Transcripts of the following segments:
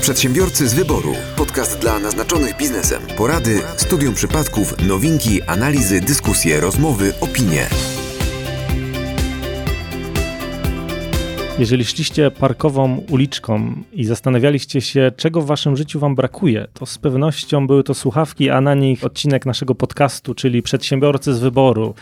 Przedsiębiorcy z wyboru. Podcast dla naznaczonych biznesem. Porady, studium przypadków, nowinki, analizy, dyskusje, rozmowy, opinie. Jeżeli szliście parkową uliczką i zastanawialiście się, czego w waszym życiu wam brakuje, to z pewnością były to słuchawki, a na nich odcinek naszego podcastu, czyli Przedsiębiorcy z wyboru,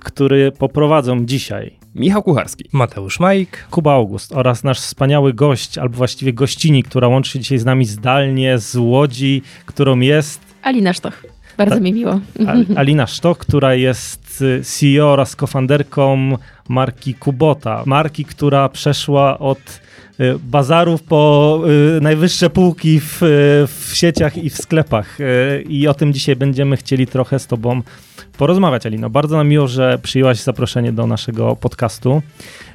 który poprowadzą dzisiaj Michał Kucharski, Mateusz Majk, Kuba August oraz nasz wspaniały gość, albo właściwie gościni, która łączy się dzisiaj z nami zdalnie z Łodzi, którą jest Alina Sztoch. Bardzo Tak. mi miło. Al- Alina Sztok, która jest CEO oraz kofanderką marki Kubota. Marki, która przeszła od bazarów po y, najwyższe półki w, y, w sieciach i w sklepach. Y, I o tym dzisiaj będziemy chcieli trochę z Tobą porozmawiać, Alino. Bardzo nam miło, że przyjęłaś zaproszenie do naszego podcastu.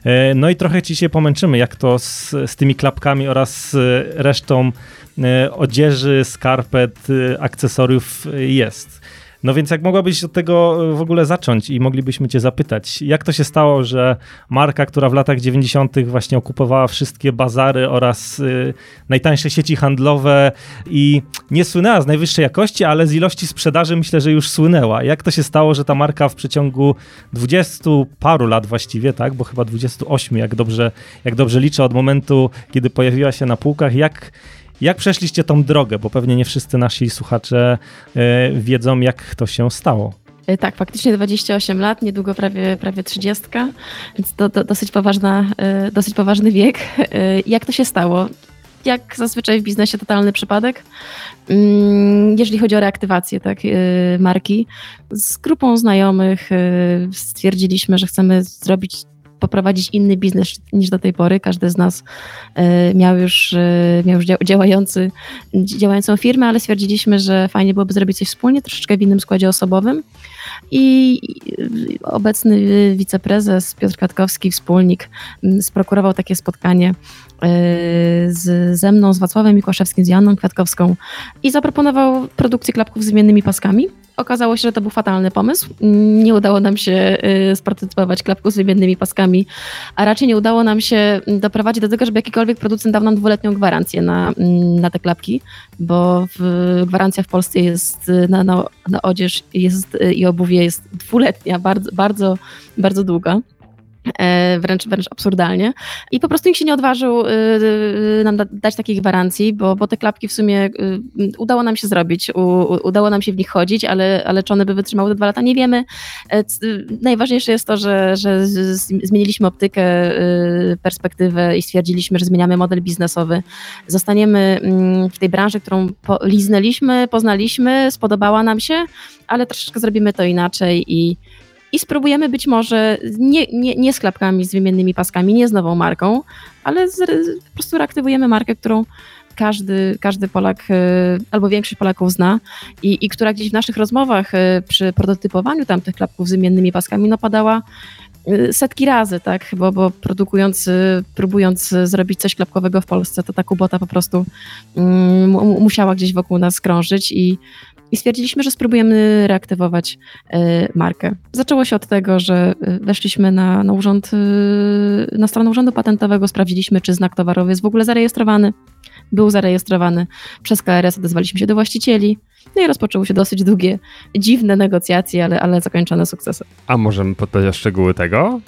Y, No i trochę Ci się pomęczymy, jak to z, z tymi klapkami oraz y, resztą y, odzieży, skarpet, y, akcesoriów y, jest. No więc jak mogłabyś od tego y, w ogóle zacząć i moglibyśmy cię zapytać, jak to się stało, że marka, która w latach 90. właśnie okupowała wszystkie bazary oraz y, najtańsze sieci handlowe i nie słynęła z najwyższej jakości, ale z ilości sprzedaży myślę, że już słynęła. Jak to się stało, że ta marka w przeciągu 20 paru lat właściwie, tak, bo chyba 28, jak dobrze, jak dobrze liczę od momentu, kiedy pojawiła się na półkach, jak jak przeszliście tą drogę? Bo pewnie nie wszyscy nasi słuchacze e, wiedzą, jak to się stało. Y, Tak, faktycznie 28 lat, niedługo prawie, prawie 30, więc to, to dosyć, poważna, y, dosyć poważny wiek. Y, Jak to się stało? Jak zazwyczaj w biznesie totalny przypadek. Mm, Jeżeli chodzi o reaktywację tak, y, marki, z grupą znajomych y, stwierdziliśmy, że chcemy zrobić poprowadzić inny biznes niż do tej pory. Każdy z nas y, miał już, y, miał już dzia- działający, działającą firmę, ale stwierdziliśmy, że fajnie byłoby zrobić coś wspólnie, troszeczkę w innym składzie osobowym. I obecny wiceprezes Piotr Kwiatkowski, wspólnik, sprokurował takie spotkanie y, z, ze mną, z Wacławem Mikłaszewskim, z Janną Kwiatkowską i zaproponował produkcję klapków z wymiennymi paskami. Okazało się, że to był fatalny pomysł. Nie udało nam się y, sprototypować klapków z wymiennymi paskami, a raczej nie udało nam się doprowadzić do tego, żeby jakikolwiek producent dał nam dwuletnią gwarancję na, mm, na te klapki, bo w, gwarancja w Polsce jest y, na, na, na odzież jest, y, i obuwie jest dwuletnia, bardzo, bardzo, bardzo długa. E, wręcz, wręcz absurdalnie. I po prostu nikt się nie odważył y, y, nam da, dać takiej gwarancji, bo, bo te klapki w sumie y, udało nam się zrobić, udało nam się w nich chodzić, ale, ale czy one by wytrzymały te dwa lata, nie wiemy. E, najważniejsze jest to, że, że zmieniliśmy optykę, perspektywę i stwierdziliśmy, że zmieniamy model biznesowy. Zostaniemy mm, w tej branży, którą po, liznęliśmy, poznaliśmy, spodobała nam się, ale troszeczkę zrobimy to inaczej i i spróbujemy być może nie, nie, nie z klapkami, z wymiennymi paskami, nie z nową marką, ale z, po prostu reaktywujemy markę, którą każdy, każdy Polak y, albo większość Polaków zna i, i która gdzieś w naszych rozmowach y, przy prototypowaniu tam tych klapków z wymiennymi paskami no padała y, setki razy, tak, bo, bo produkując, próbując zrobić coś klapkowego w Polsce, to ta kubota po prostu mm, mu- musiała gdzieś wokół nas krążyć i i stwierdziliśmy, że spróbujemy reaktywować e, markę. Zaczęło się od tego, że e, weszliśmy na, na urząd, e, na stronę Urzędu Patentowego, sprawdziliśmy, czy znak towarowy jest w ogóle zarejestrowany. Był zarejestrowany. Przez KRS odezwaliśmy się do właścicieli. No i rozpoczęły się dosyć długie, dziwne negocjacje, ale, ale zakończone sukcesem. a możemy podać szczegóły tego?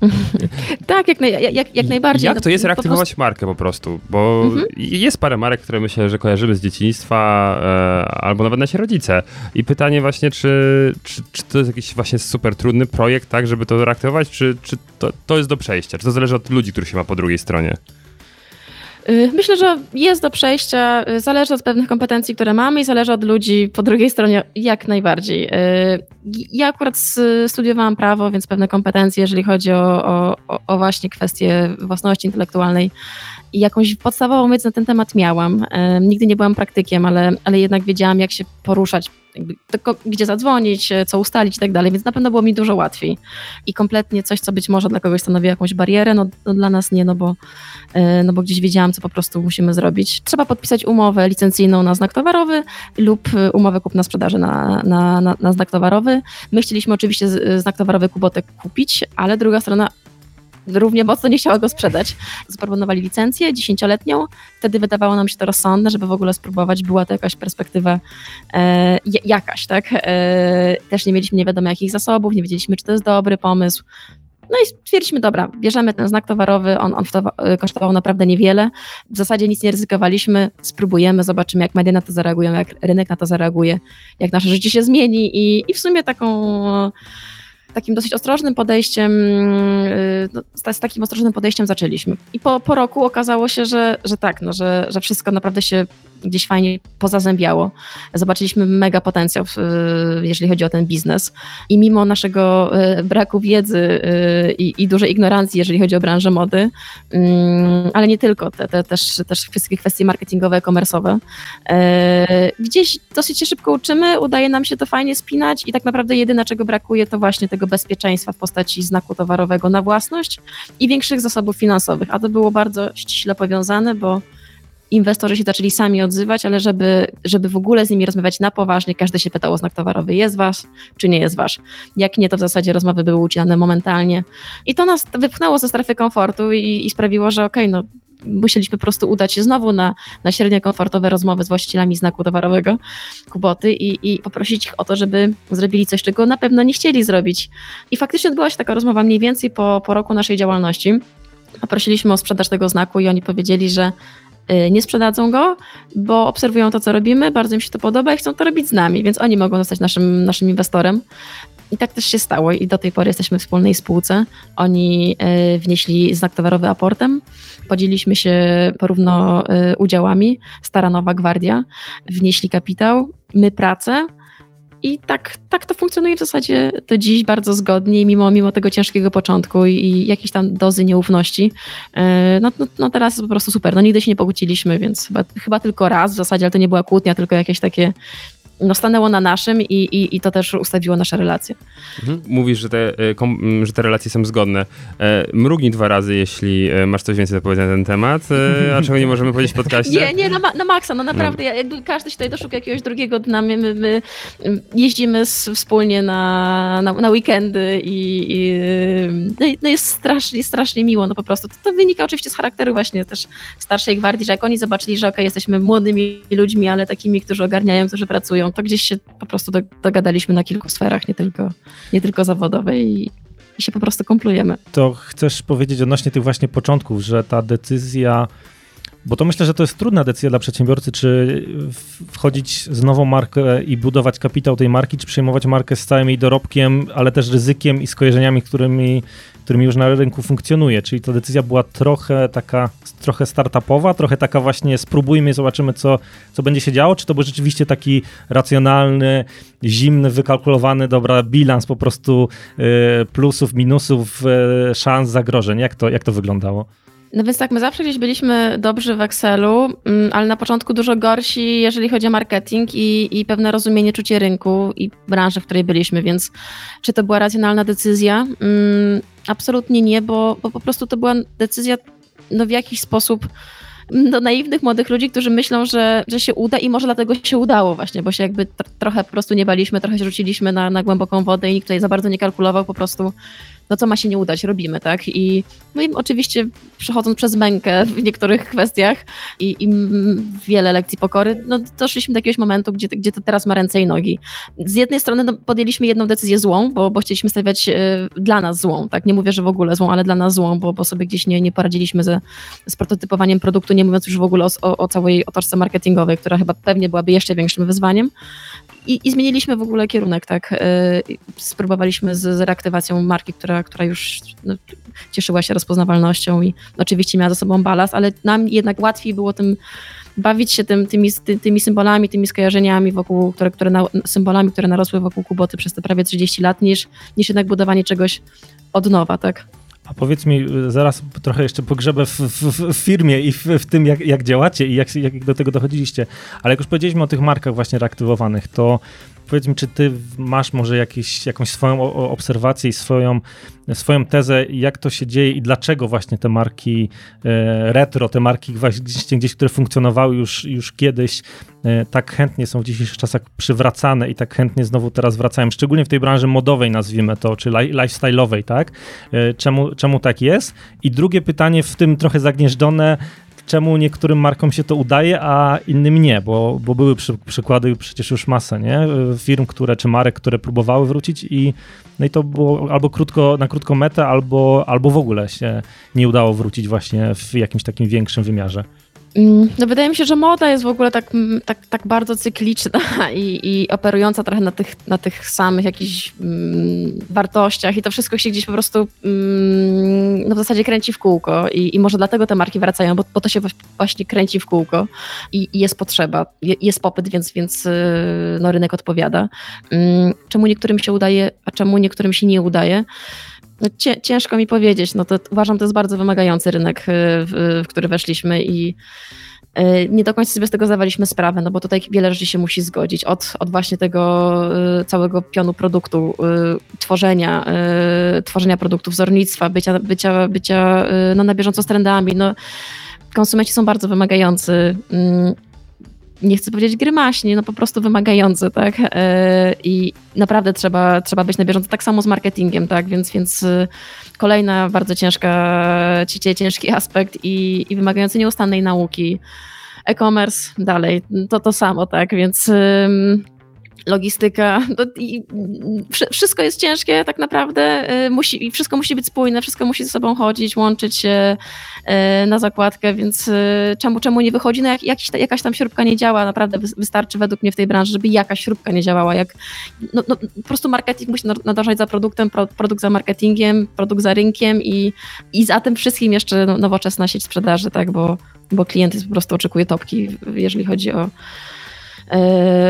Tak, jak, naj, jak, jak najbardziej. Jak No, to jest reaktywować markę po prostu? Bo Mhm. jest parę marek, które myślę, że kojarzymy z dzieciństwa e, albo nawet nasi rodzice. I pytanie właśnie, czy, czy, czy to jest jakiś właśnie super trudny projekt, tak, żeby to reaktywować, czy, czy to, to jest do przejścia? Czy to zależy od ludzi, których się ma po drugiej stronie? Y, Myślę, że jest do przejścia, y, zależy od pewnych kompetencji, które mamy i zależy od ludzi po drugiej stronie jak najbardziej. Y, Ja akurat studiowałam prawo, więc pewne kompetencje, jeżeli chodzi o, o- o właśnie kwestie własności intelektualnej i jakąś podstawową wiedzę na ten temat miałam. E, Nigdy nie byłam praktykiem, ale, ale jednak wiedziałam, jak się poruszać, jakby, tylko gdzie zadzwonić, e, co ustalić i tak dalej, więc na pewno było mi dużo łatwiej. I kompletnie coś, co być może dla kogoś stanowi jakąś barierę, no, no dla nas nie, no bo, e, no bo gdzieś wiedziałam, co po prostu musimy zrobić. Trzeba podpisać umowę licencyjną na znak towarowy lub e, umowę kupna-sprzedaży na, na, na, na znak towarowy. My chcieliśmy oczywiście z- znak towarowy Kubotek kupić, ale druga strona równie mocno nie chciała go sprzedać. Zaproponowali licencję dziesięcioletnią, wtedy wydawało nam się to rozsądne, żeby w ogóle spróbować, była to jakaś perspektywa e, jakaś, tak? E, też nie mieliśmy nie wiadomo jakich zasobów, nie wiedzieliśmy, czy to jest dobry pomysł. No i stwierdziliśmy, dobra, bierzemy ten znak towarowy, on, on kosztował naprawdę niewiele. W zasadzie nic nie ryzykowaliśmy, spróbujemy, zobaczymy, jak media na to zareagują, jak rynek na to zareaguje, jak nasze życie się zmieni i, i w sumie taką takim dosyć ostrożnym podejściem, y, no, z takim ostrożnym podejściem zaczęliśmy. I po, po roku okazało się, że, że tak, no, że, że wszystko naprawdę się gdzieś fajnie pozazębiało. Zobaczyliśmy mega potencjał, jeżeli chodzi o ten biznes. I mimo naszego y, braku wiedzy y, i, i dużej ignorancji, jeżeli chodzi o branżę mody, mm, ale nie tylko, te, te, też, też wszystkie kwestie marketingowe, komersowe, gdzieś dosyć się szybko uczymy, udaje nam się to fajnie spinać i tak naprawdę jedyne, czego brakuje, to właśnie tego bezpieczeństwa w postaci znaku towarowego na własność i większych zasobów finansowych, a to było bardzo ściśle powiązane, bo inwestorzy się zaczęli sami odzywać, ale żeby, żeby w ogóle z nimi rozmawiać na poważnie, każdy się pytał o znak towarowy, jest wasz, czy nie jest wasz. Jak nie, to w zasadzie rozmowy były ucinane momentalnie. I to nas wypchnęło ze strefy komfortu i, i sprawiło, że okej, okay, no musieliśmy po prostu udać się znowu na, na średnio komfortowe rozmowy z właścicielami znaku towarowego Kuboty i, i poprosić ich o to, żeby zrobili coś, czego na pewno nie chcieli zrobić. I faktycznie odbyła się taka rozmowa mniej więcej po, po roku naszej działalności. Poprosiliśmy o sprzedaż tego znaku i oni powiedzieli, że nie sprzedadzą go, bo obserwują to, co robimy, bardzo im się to podoba i chcą to robić z nami, więc oni mogą zostać naszym, naszym inwestorem. I tak też się stało i do tej pory jesteśmy w wspólnej spółce. Oni y, wnieśli znak towarowy aportem, podzieliliśmy się porówno y, udziałami, Stara Nowa Gwardia, wnieśli kapitał, my pracę, i tak, tak to funkcjonuje w zasadzie do dziś bardzo zgodnie, mimo, mimo tego ciężkiego początku i, i jakiejś tam dozy nieufności. Y, no, no, no, teraz jest po prostu super. No nigdy się nie pokłóciliśmy, więc chyba, chyba tylko raz w zasadzie, ale to nie była kłótnia, tylko jakieś takie no, stanęło na naszym i, i, i to też ustawiło nasze relacje. Mhm. Mówisz, że te, e, że te relacje są zgodne. E, mrugnij dwa razy, jeśli e, masz coś więcej do powiedzenia na ten temat, a czego nie możemy powiedzieć w podcaście? Nie, nie, na, na maksa, no naprawdę, no. jakby każdy się tutaj doszuka jakiegoś drugiego dna, my, my, my jeździmy z, wspólnie na, na, na weekendy i, i no, no jest strasznie, strasznie miło, no po prostu. To, to, wynika oczywiście z charakteru właśnie też starszej gwardii, że jak oni zobaczyli, że ok, jesteśmy młodymi ludźmi, ale takimi, którzy ogarniają, którzy pracują, to gdzieś się po prostu dogadaliśmy na kilku sferach, nie tylko, nie tylko zawodowej i, i się po prostu komplujemy. To chcesz powiedzieć odnośnie tych właśnie początków, że ta decyzja bo to myślę, że to jest trudna decyzja dla przedsiębiorcy, czy wchodzić z nową markę i budować kapitał tej marki, czy przejmować markę z całym jej dorobkiem, ale też ryzykiem i skojarzeniami, którymi, którymi już na rynku funkcjonuje. Czyli ta decyzja była trochę taka, trochę startupowa, trochę taka właśnie spróbujmy, zobaczymy, co, co będzie się działo, czy to był rzeczywiście taki racjonalny, zimny, wykalkulowany, dobra, bilans po prostu y, plusów, minusów, y, szans, zagrożeń. Jak to, jak to wyglądało? No więc tak, my zawsze gdzieś byliśmy dobrzy w Excelu, mm, ale na początku dużo gorsi, jeżeli chodzi o marketing i, i pewne rozumienie, czucie rynku i branży, w której byliśmy, więc czy to była racjonalna decyzja? Mm, absolutnie nie, bo, bo po prostu to była decyzja no, w jakiś sposób do naiwnych młodych ludzi, którzy myślą, że, że się uda i może dlatego się udało właśnie, bo się jakby trochę po prostu nie baliśmy, trochę się rzuciliśmy na, na głęboką wodę i nikt tutaj za bardzo nie kalkulował, po prostu no co ma się nie udać, robimy, tak? I, no i oczywiście przechodząc przez mękę w niektórych kwestiach i, i wiele lekcji pokory, no doszliśmy do jakiegoś momentu, gdzie, gdzie to teraz ma ręce i nogi. Z jednej strony no, podjęliśmy jedną decyzję złą, bo, bo chcieliśmy stawiać y, dla nas złą, tak? Nie mówię, że w ogóle złą, ale dla nas złą, bo, bo sobie gdzieś nie, nie poradziliśmy ze, z prototypowaniem produktu, nie mówiąc już w ogóle o, o, o całej otoczce marketingowej, która chyba pewnie byłaby jeszcze większym wyzwaniem. I, I, zmieniliśmy w ogóle kierunek, tak. Y, spróbowaliśmy z, z reaktywacją marki, która, która już no, cieszyła się rozpoznawalnością i oczywiście miała za sobą balast, ale nam jednak łatwiej było tym bawić się tym, tymi, ty, tymi symbolami, tymi skojarzeniami wokół, które, które na, symbolami, które narosły wokół Kuboty przez te prawie 30 lat, niż, niż jednak budowanie czegoś od nowa, tak. A powiedz mi, zaraz trochę jeszcze pogrzebę w, w, w firmie i w, w, tym, jak, jak działacie i jak, jak do tego dochodziliście, ale jak już powiedzieliśmy o tych markach właśnie reaktywowanych, to powiedz mi, czy ty masz może jakieś, jakąś swoją obserwację i swoją, swoją tezę, jak to się dzieje i dlaczego właśnie te marki e, retro, te marki właśnie gdzieś, które funkcjonowały już, już kiedyś, e, tak chętnie są w dzisiejszych czasach przywracane i tak chętnie znowu teraz wracają, szczególnie w tej branży modowej nazwijmy to, czy lifestyle'owej, tak? E, czemu, czemu tak jest? I drugie pytanie w tym trochę zagnieżdżone, czemu niektórym markom się to udaje, a innym nie, bo, bo były przy, przykłady przecież już masa, nie? Firm, które, czy marek, które próbowały wrócić i, no i to było albo krótko, na krótką metę, albo, albo w ogóle się nie udało wrócić właśnie w jakimś takim większym wymiarze. Mm, no wydaje mi się, że moda jest w ogóle tak, mm, tak, tak bardzo cykliczna i, i operująca trochę na tych, na tych samych jakichś mm, wartościach i to wszystko się gdzieś po prostu mm, no w zasadzie kręci w kółko I, i może dlatego te marki wracają, bo, bo to się właśnie kręci w kółko i, i jest potrzeba, jest popyt, więc, więc y, no, rynek odpowiada. Mm, czemu niektórym się udaje, a czemu niektórym się nie udaje? No, ciężko mi powiedzieć. No to uważam, to jest bardzo wymagający rynek, y, w, w który weszliśmy i y, nie do końca sobie z tego zdawaliśmy sprawę, no bo tutaj wiele rzeczy się musi zgodzić. Od, od właśnie tego y, całego pionu produktu, tworzenia, tworzenia produktów, wzornictwa, bycia, bycia, bycia no, na bieżąco z trendami. No, konsumenci są bardzo wymagający. Nie chcę powiedzieć grymaśnie, no po prostu wymagający, tak? E, I naprawdę trzeba, trzeba być na bieżąco. Tak samo z marketingiem, tak? Więc, więc y, kolejna bardzo ciężka, ciężki aspekt i, i wymagający nieustannej nauki. E-commerce dalej, to to samo, tak? Więc logistyka, wszystko jest ciężkie tak naprawdę, y, musi, wszystko musi być spójne, wszystko musi ze sobą chodzić, łączyć się y, na zakładkę, więc y, czemu, czemu nie wychodzi? No jak, jakiś, jakaś tam śrubka nie działa, naprawdę wystarczy według mnie w tej branży, żeby jakaś śrubka nie działała, jak no, no, po prostu marketing musi nadążać za produktem, produkt za marketingiem, produkt za rynkiem i, i za tym wszystkim jeszcze no, nowoczesna sieć sprzedaży, tak, bo, bo klient po prostu oczekuje topki, jeżeli chodzi o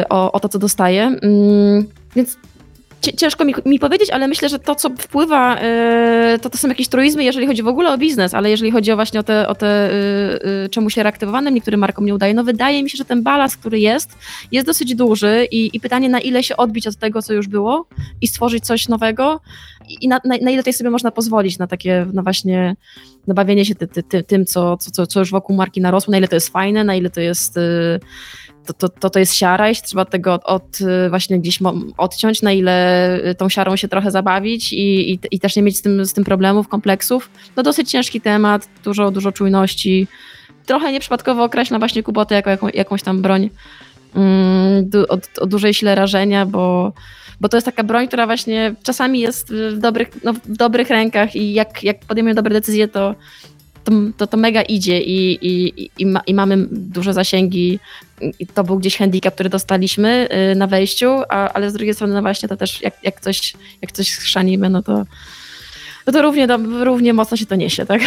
o, o to, co dostaję. Mm, więc ciężko mi, mi, powiedzieć, ale myślę, że to, co wpływa, e, to to są jakieś truizmy, jeżeli chodzi w ogóle o biznes, ale jeżeli chodzi o właśnie o te, o te e, czemu się reaktywowanym niektórym markom nie udaje, no wydaje mi się, że ten balans, który jest, jest dosyć duży i, i pytanie, na ile się odbić od tego, co już było i stworzyć coś nowego i na, na, na ile tutaj sobie można pozwolić na takie, no właśnie, nabawienie się ty, ty, ty, tym, co, co, co już wokół marki narosło, na ile to jest fajne, na ile to jest to, to, to jest siara i trzeba tego od, od, właśnie gdzieś odciąć, na ile tą siarą się trochę zabawić i, i, i, też nie mieć z tym, z tym problemów, kompleksów. No dosyć ciężki temat, dużo, dużo czujności. Trochę nieprzypadkowo określa właśnie Kubotę jako, jako jakąś tam broń mm, o, o dużej sile rażenia, bo, bo to jest taka broń, która właśnie czasami jest w dobrych, no, w dobrych rękach i jak, jak podejmiemy dobre decyzje, to, to, to, to mega idzie i, i, i, ma, i, mamy duże zasięgi. I to był gdzieś handicap, który dostaliśmy y, na wejściu, a, ale z drugiej strony no właśnie to też jak, jak, coś, jak coś schrzanimy, no to, no to równie, równie mocno się to niesie, tak?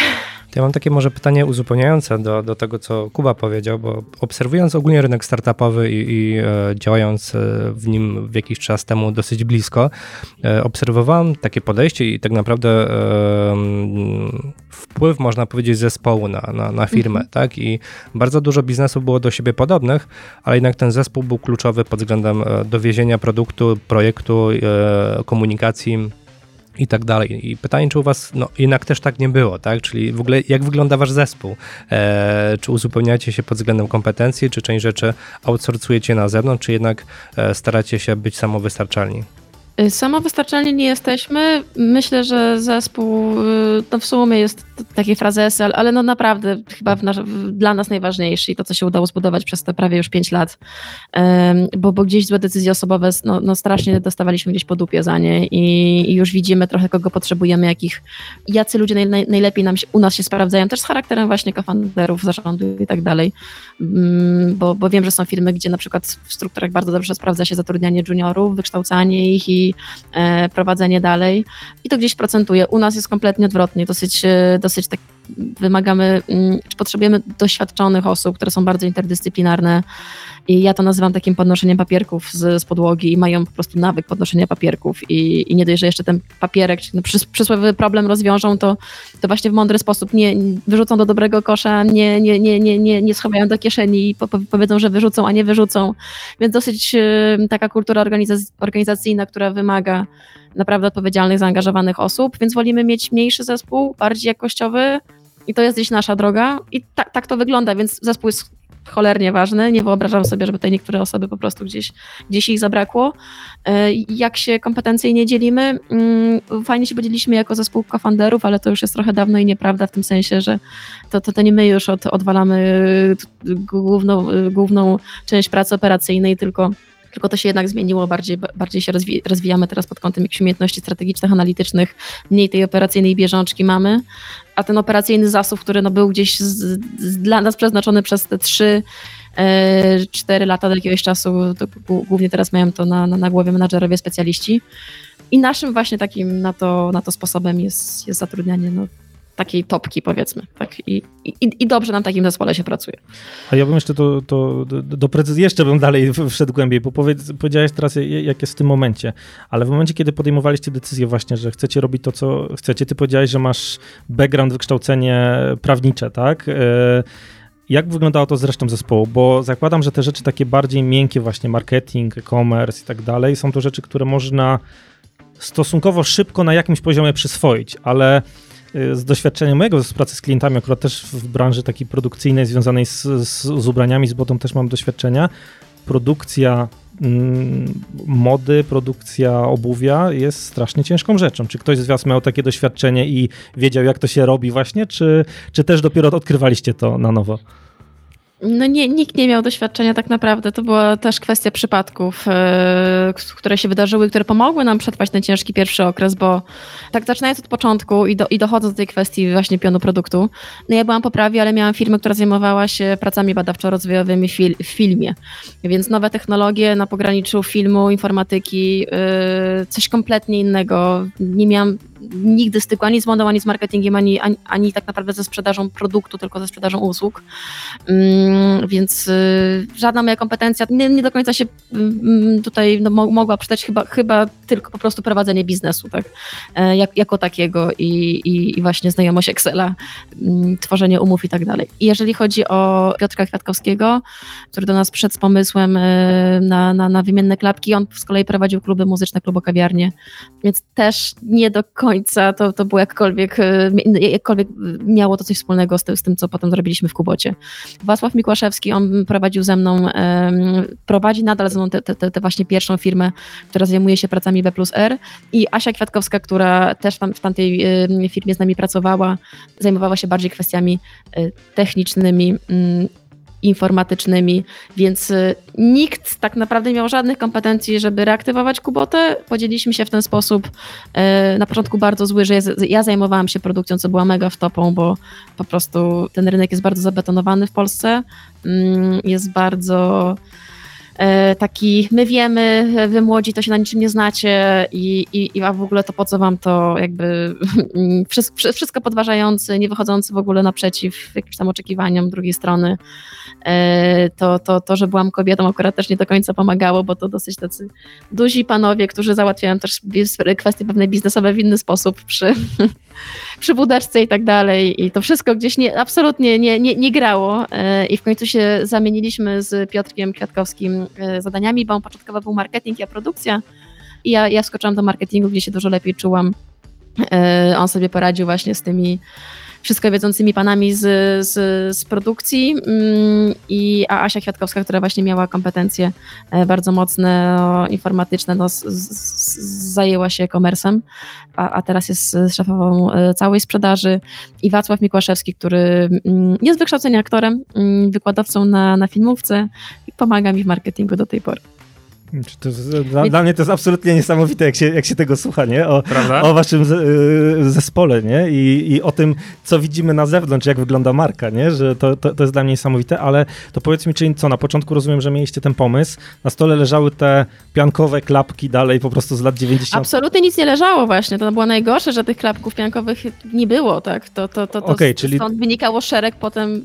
Ja mam takie może pytanie uzupełniające do, do tego, co Kuba powiedział, bo obserwując ogólnie rynek startupowy i, i e, działając e, w nim w jakiś czas temu dosyć blisko, e, obserwowałem takie podejście i tak naprawdę e, wpływ, można powiedzieć, zespołu na, na, na firmę, mhm. tak? I bardzo dużo biznesów było do siebie podobnych, ale jednak ten zespół był kluczowy pod względem dowiezienia produktu, projektu, komunikacji i tak dalej. I pytanie, czy u was no, jednak też tak nie było, tak? Czyli w ogóle jak wygląda wasz zespół? E, czy uzupełniacie się pod względem kompetencji, czy część rzeczy outsourcujecie na zewnątrz, czy jednak e, staracie się być samowystarczalni? Y, samowystarczalni nie jesteśmy. Myślę, że zespół y, to w sumie jest takie frazesy, ale no naprawdę chyba nasz, dla nas najważniejszy i to, co się udało zbudować przez te prawie już 5 lat, bo, bo gdzieś złe decyzje osobowe, no, no strasznie dostawaliśmy gdzieś po dupie za nie i, i już widzimy trochę, kogo potrzebujemy, jakich, jacy ludzie naj, najlepiej nam się, u nas się sprawdzają, też z charakterem właśnie kofanderów, zarządu i tak dalej, mm, bo, bo wiem, że są firmy, gdzie na przykład w strukturach bardzo dobrze sprawdza się zatrudnianie juniorów, wykształcanie ich i e, prowadzenie dalej i to gdzieś procentuje. U nas jest kompletnie odwrotnie, dosyć, e, dosyć tak wymagamy, mm, czy potrzebujemy doświadczonych osób, które są bardzo interdyscyplinarne i ja to nazywam takim podnoszeniem papierków z, z podłogi i mają po prostu nawyk podnoszenia papierków i, i nie dość, że jeszcze ten papierek, no, przys, problem rozwiążą, to, to właśnie w mądry sposób nie wyrzucą do dobrego kosza, nie, nie, nie, nie, nie, nie schowają do kieszeni i po, powiedzą, że wyrzucą, a nie wyrzucą. Więc dosyć y, taka kultura organizacyjna, która wymaga naprawdę odpowiedzialnych, zaangażowanych osób, więc wolimy mieć mniejszy zespół, bardziej jakościowy i to jest gdzieś nasza droga i tak, tak to wygląda, więc zespół jest cholernie ważny. Nie wyobrażam sobie, żeby tutaj niektóre osoby po prostu gdzieś, gdzieś ich zabrakło. E, jak się kompetencyjnie dzielimy? Mm, fajnie się podzieliliśmy jako zespół cofounderów, ale to już jest trochę dawno i nieprawda w tym sensie, że to, to, to nie my już od, odwalamy główną, główną część pracy operacyjnej, tylko tylko to się jednak zmieniło, bardziej, bardziej się rozwi rozwijamy teraz pod kątem jakichś umiejętności strategicznych, analitycznych, mniej tej operacyjnej bieżączki mamy, a ten operacyjny zasób, który no był gdzieś z, z, dla nas przeznaczony przez te trzy e, cztery lata do jakiegoś czasu, głównie teraz mają to na, na, na głowie menadżerowie, specjaliści. I naszym właśnie takim na to, na to sposobem jest, jest zatrudnianie no, takiej topki, powiedzmy. Tak? I, i, I dobrze nam takim zespole się pracuje. A ja bym jeszcze to, to do, jeszcze bym dalej wszedł głębiej, bo powiedz, powiedziałeś teraz, jak jest w tym momencie, ale w momencie, kiedy podejmowaliście decyzję właśnie, że chcecie robić to, co chcecie, ty powiedziałeś, że masz background, wykształcenie prawnicze, tak? E, jak wyglądało to z resztą zespołu? Bo zakładam, że te rzeczy takie bardziej miękkie, właśnie marketing, e-commerce i tak dalej, są to rzeczy, które można stosunkowo szybko na jakimś poziomie przyswoić, ale z doświadczenia mojego z pracy z klientami, akurat też w branży takiej produkcyjnej związanej z, z, z ubraniami, z botą też mam doświadczenia, produkcja mm, mody, produkcja obuwia jest strasznie ciężką rzeczą. Czy ktoś z Was miał takie doświadczenie i wiedział, jak to się robi właśnie, czy, czy też dopiero odkrywaliście to na nowo? No nie, nikt nie miał doświadczenia tak naprawdę. To była też kwestia przypadków, yy, które się wydarzyły, które pomogły nam przetrwać ten ciężki pierwszy okres, bo tak zaczynając od początku i, do, i dochodząc do tej kwestii właśnie pionu produktu, no ja byłam po prawie, ale miałam firmę, która zajmowała się pracami badawczo-rozwojowymi w, fil, w filmie. Więc nowe technologie na pograniczu filmu, informatyki, yy, coś kompletnie innego. Nie miałam nigdy styku ani z modą, ani z marketingiem, ani, ani, ani tak naprawdę ze sprzedażą produktu, tylko ze sprzedażą usług. Mm, więc y, żadna moja kompetencja nie, nie do końca się mm, tutaj no, mogła przydać, chyba, chyba tylko po prostu prowadzenie biznesu, tak? E, jak, jako takiego i, i, i właśnie znajomość Excela, mm, tworzenie umów i tak dalej. I jeżeli chodzi o Piotrka Kwiatkowskiego, który do nas przyszedł z pomysłem e, na, na, na wymienne klapki, on z kolei prowadził kluby muzyczne, klubokawiarnie, więc też nie do końca to, to było jakkolwiek, e, jakkolwiek miało to coś wspólnego z tym, z tym, co potem zrobiliśmy w Kubocie. Wacław Mikłaszewski, on prowadził ze mną, prowadzi nadal ze mną tę właśnie pierwszą firmę, która zajmuje się pracami B plus R i Asia Kwiatkowska, która też tam w tamtej firmie z nami pracowała, zajmowała się bardziej kwestiami e, technicznymi mm, informatycznymi, więc y, nikt tak naprawdę nie miał żadnych kompetencji, żeby reaktywować Kubotę. Podzieliliśmy się w ten sposób y, na początku bardzo zły, że ja zajmowałam się produkcją, co była mega wtopą, bo po prostu ten rynek jest bardzo zabetonowany w Polsce, mm, jest bardzo E, taki my wiemy, wy młodzi to się na niczym nie znacie i, i, i a w ogóle to po co wam to jakby wszystko, podważający, nie wychodzący w ogóle naprzeciw jakimś tam oczekiwaniom drugiej strony. E, to, to, to, że byłam kobietą akurat też nie do końca pomagało, bo to dosyć tacy duzi panowie, którzy załatwiają też kwestie pewne biznesowe w inny sposób przy, przy budaczce i tak dalej. I to wszystko gdzieś nie, absolutnie nie, nie, nie grało. E, i w końcu się zamieniliśmy z Piotrkiem Kwiatkowskim e, zadaniami, bo on początkowo był marketing, ja produkcja. I ja, ja wskoczyłam do marketingu, gdzie się dużo lepiej czułam. On sobie poradził właśnie z tymi wszystko wiedzącymi panami z, z, z produkcji mm, i a Asia Kwiatkowska, która właśnie miała kompetencje e, bardzo mocne, informatyczne, no, z, z, zajęła się komersem, a, a teraz jest szefową e, całej sprzedaży i Wacław Mikłaszewski, który mm, jest wykształcenia aktorem, mm, wykładowcą na, na filmówce i pomaga mi w marketingu do tej pory. Dla, dla, mnie to jest absolutnie niesamowite, jak się, jak się tego słucha, nie? O, Prawda? o waszym y, zespole, nie? I, I o tym, co widzimy na zewnątrz, jak wygląda marka, nie? Że to, to, to jest dla mnie niesamowite, ale to powiedz mi, czyli co, na początku rozumiem, że mieliście ten pomysł, na stole leżały te piankowe klapki dalej po prostu z lat 90. Absolutnie nic nie leżało właśnie, to było najgorsze, że tych klapków piankowych nie było, tak? To, to, to, to okay, czyli... stąd wynikało szereg potem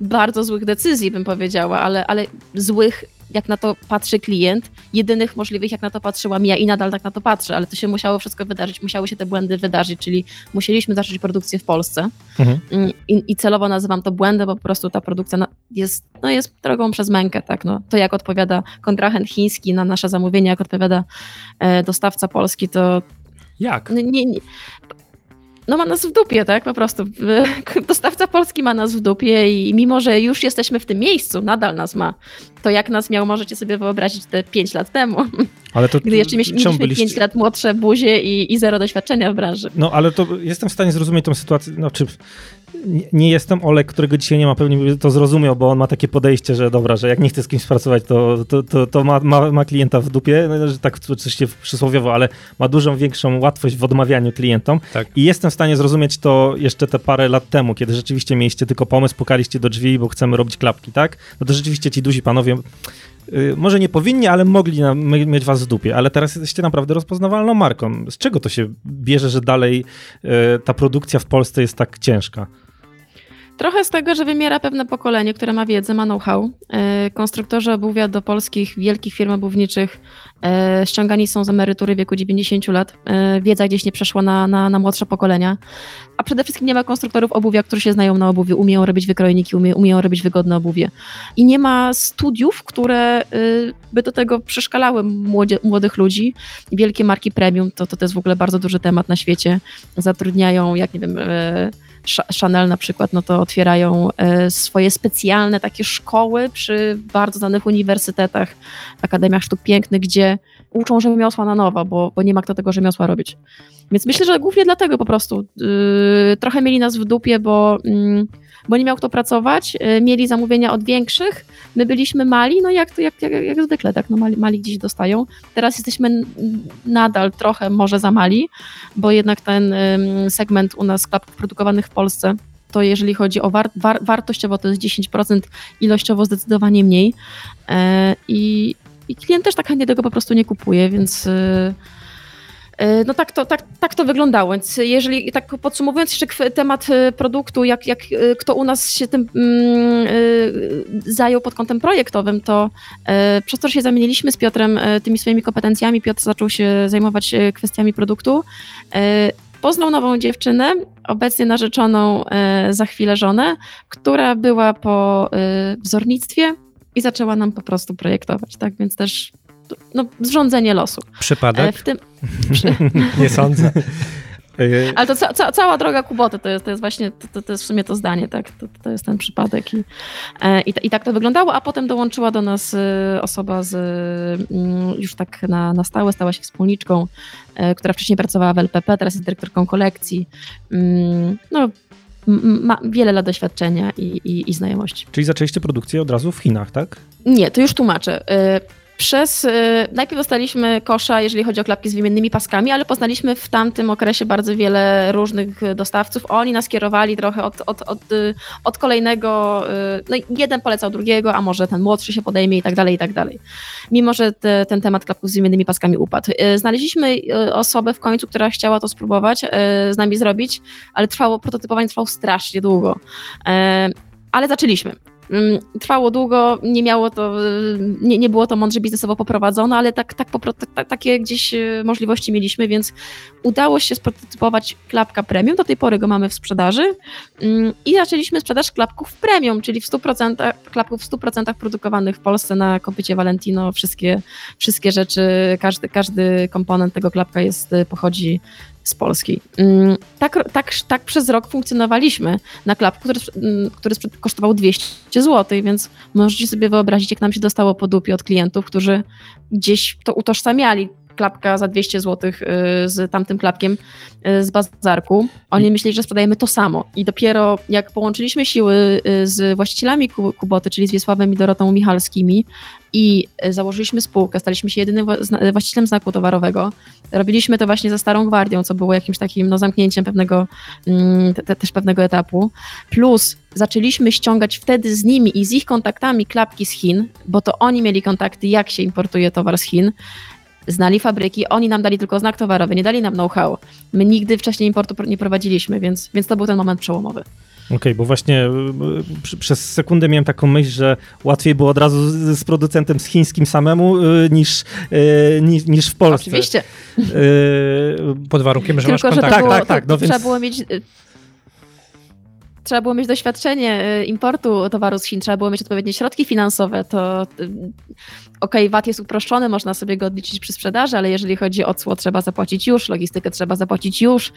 bardzo złych decyzji, bym powiedziała, ale, ale złych jak na to patrzy klient, jedynych możliwych, jak na to patrzyłam ja i nadal tak na to patrzę, ale to się musiało wszystko wydarzyć, musiały się te błędy wydarzyć, czyli musieliśmy zacząć produkcję w Polsce mhm. Mm, I, I, celowo nazywam to błędem, bo po prostu ta produkcja jest, no jest drogą przez mękę, tak, no. To jak odpowiada kontrahent chiński na nasze zamówienie, jak odpowiada e, dostawca polski, to jak? Nie, nie, no ma nas w dupie, tak? Po prostu. Dostawca polski ma nas w dupie i mimo, że już jesteśmy w tym miejscu, nadal nas ma. To jak nas miał, możecie sobie wyobrazić te 5 lat temu. Ale to, Gdy jeszcze mieliśmy byliście... 5 lat młodsze buzie i, i zero doświadczenia w branży. No ale to jestem w stanie zrozumieć tą sytuację, no czy nie, jestem Olek, którego dzisiaj nie ma, pewnie by to zrozumiał, bo on ma takie podejście, że dobra, że jak nie chce z kimś pracować, to, to, to, to ma, ma, ma, klienta w dupie, no, że tak oczywiście przysłowiowo, ale ma dużą większą łatwość w odmawianiu klientom. Tak. I jestem w stanie zrozumieć to jeszcze te parę lat temu, kiedy rzeczywiście mieliście tylko pomysł, pukaliście do drzwi, bo chcemy robić klapki, tak? No to rzeczywiście ci duzi panowie może nie powinni, ale mogli na, mieć was w dupie, ale teraz jesteście naprawdę rozpoznawalną marką. Z czego to się bierze, że dalej y, ta produkcja w Polsce jest tak ciężka? Trochę z tego, że wymiera pewne pokolenie, które ma wiedzę, ma know-how. E, konstruktorzy obuwia do polskich wielkich firm obuwniczych e, ściągani są z emerytury wieku 90 lat. E, wiedza gdzieś nie przeszła na, na, na młodsze pokolenia. A przede wszystkim nie ma konstruktorów obuwia, którzy się znają na obuwiu, umieją robić wykrojniki, umie, umieją robić wygodne obuwie. I nie ma studiów, które by do tego przeszkalały młodzie, młodych ludzi. Wielkie marki premium, to, to, to jest w ogóle bardzo duży temat na świecie. Zatrudniają, jak nie wiem Chanel na przykład, no to otwierają e, swoje specjalne takie szkoły przy bardzo znanych uniwersytetach, akademiach sztuk pięknych, gdzie uczą rzemiosła na nowo, bo, bo nie ma kto tego rzemiosła robić. Więc myślę, że głównie dlatego po prostu yy, trochę mieli nas w dupie, bo yy, bo nie miał kto pracować, y, mieli zamówienia od większych, my byliśmy mali, no jak, jak, jak, jak zwykle, tak, no mali, mali gdzieś dostają. Teraz jesteśmy nadal trochę może za mali, bo jednak ten segment u nas klapków produkowanych w Polsce to jeżeli chodzi o war, war, wartościowo to jest 10%, ilościowo zdecydowanie mniej e, i, i klient też tak chętnie tego po prostu nie kupuje, więc y, no tak to, tak, tak to wyglądało. Więc jeżeli tak podsumowując jeszcze temat e, produktu, jak, jak e, kto u nas się tym mm, zajął pod kątem projektowym, to przez to, że się zamieniliśmy z Piotrem tymi swoimi kompetencjami, Piotr zaczął się zajmować kwestiami produktu. Poznał nową dziewczynę, obecnie narzeczoną za chwilę żonę, która była po wzornictwie i zaczęła nam po prostu projektować. Tak więc też no, zrządzenie losu. Przypadek? E, w tym... Nie sądzę. Ale to ca ca cała droga Kuboty to jest, to jest właśnie, to, to, jest w sumie to zdanie, tak? To, to jest ten przypadek i, e, i, i, tak to wyglądało, a potem dołączyła do nas e, osoba z, mm, już tak na, na stałe, stała się wspólniczką, która wcześniej pracowała w LPP, teraz jest dyrektorką kolekcji. Mm, no, ma wiele lat doświadczenia i, i, i znajomości. Czyli zaczęliście produkcję od razu w Chinach, tak? Nie, to już tłumaczę przez, y, najpierw dostaliśmy kosza, jeżeli chodzi o klapki z wymiennymi paskami, ale poznaliśmy w tamtym okresie bardzo wiele różnych dostawców. Oni nas kierowali trochę od, od, od, y, od kolejnego, y, no jeden polecał drugiego, a może ten młodszy się podejmie i tak dalej, i tak dalej. Mimo, że te, ten temat klapków z wymiennymi paskami upadł. Znaleźliśmy osobę w końcu, która chciała to spróbować z nami zrobić, ale trwało, prototypowanie trwało strasznie długo. Ale zaczęliśmy. Mm, trwało długo, nie miało to, y, nie, nie było to mądrze biznesowo poprowadzone, ale tak, tak, tak, takie gdzieś y, możliwości mieliśmy, więc udało się sprototypować klapka premium, do tej pory go mamy w sprzedaży. Mm, i zaczęliśmy sprzedaż klapków premium, czyli w 100%, klapków w 100% produkowanych w Polsce na kopycie Valentino, wszystkie, wszystkie rzeczy, każdy, każdy komponent tego klapka jest, pochodzi z Polski. Mm, tak, tak, tak przez rok funkcjonowaliśmy na klapku, który, mm, który kosztował 200 zł, więc możecie sobie wyobrazić, jak nam się dostało po dupie od klientów, którzy gdzieś to utożsamiali klapka za 200 zł z tamtym klapkiem z bazarku. Oni myśleli, że sprzedajemy to samo. I dopiero jak połączyliśmy siły z właścicielami Kuboty, czyli z Wiesławem i Dorotą Michalskimi, i e, założyliśmy spółkę, staliśmy się jedynym właścicielem znaku towarowego. Robiliśmy to właśnie ze Starą Gwardią, co było jakimś takim no, zamknięciem pewnego, mm, te, też pewnego etapu. Plus zaczęliśmy ściągać wtedy z nimi i z ich kontaktami klapki z Chin, bo to oni mieli kontakty, jak się importuje towar z Chin znali fabryki, oni nam dali tylko znak towarowy, nie dali nam know-how. My nigdy wcześniej importu nie prowadziliśmy, więc, więc to był ten moment przełomowy. Okej, okay, bo właśnie y, przez sekundę miałem taką myśl, że łatwiej było od razu z, z producentem z chińskim samemu y, niż, y, niż, niż w Polsce. Oczywiście. Pod warunkiem, że Tylko, masz kontakt. Tak, tak, tak. No więc... Trzeba było mieć trzeba było mieć doświadczenie importu towaru z Chin, trzeba było mieć odpowiednie środki finansowe, to okej, okay, VAT jest uproszczony, można sobie go odliczyć przy sprzedaży, ale jeżeli chodzi o cło, trzeba zapłacić już, logistykę trzeba zapłacić już.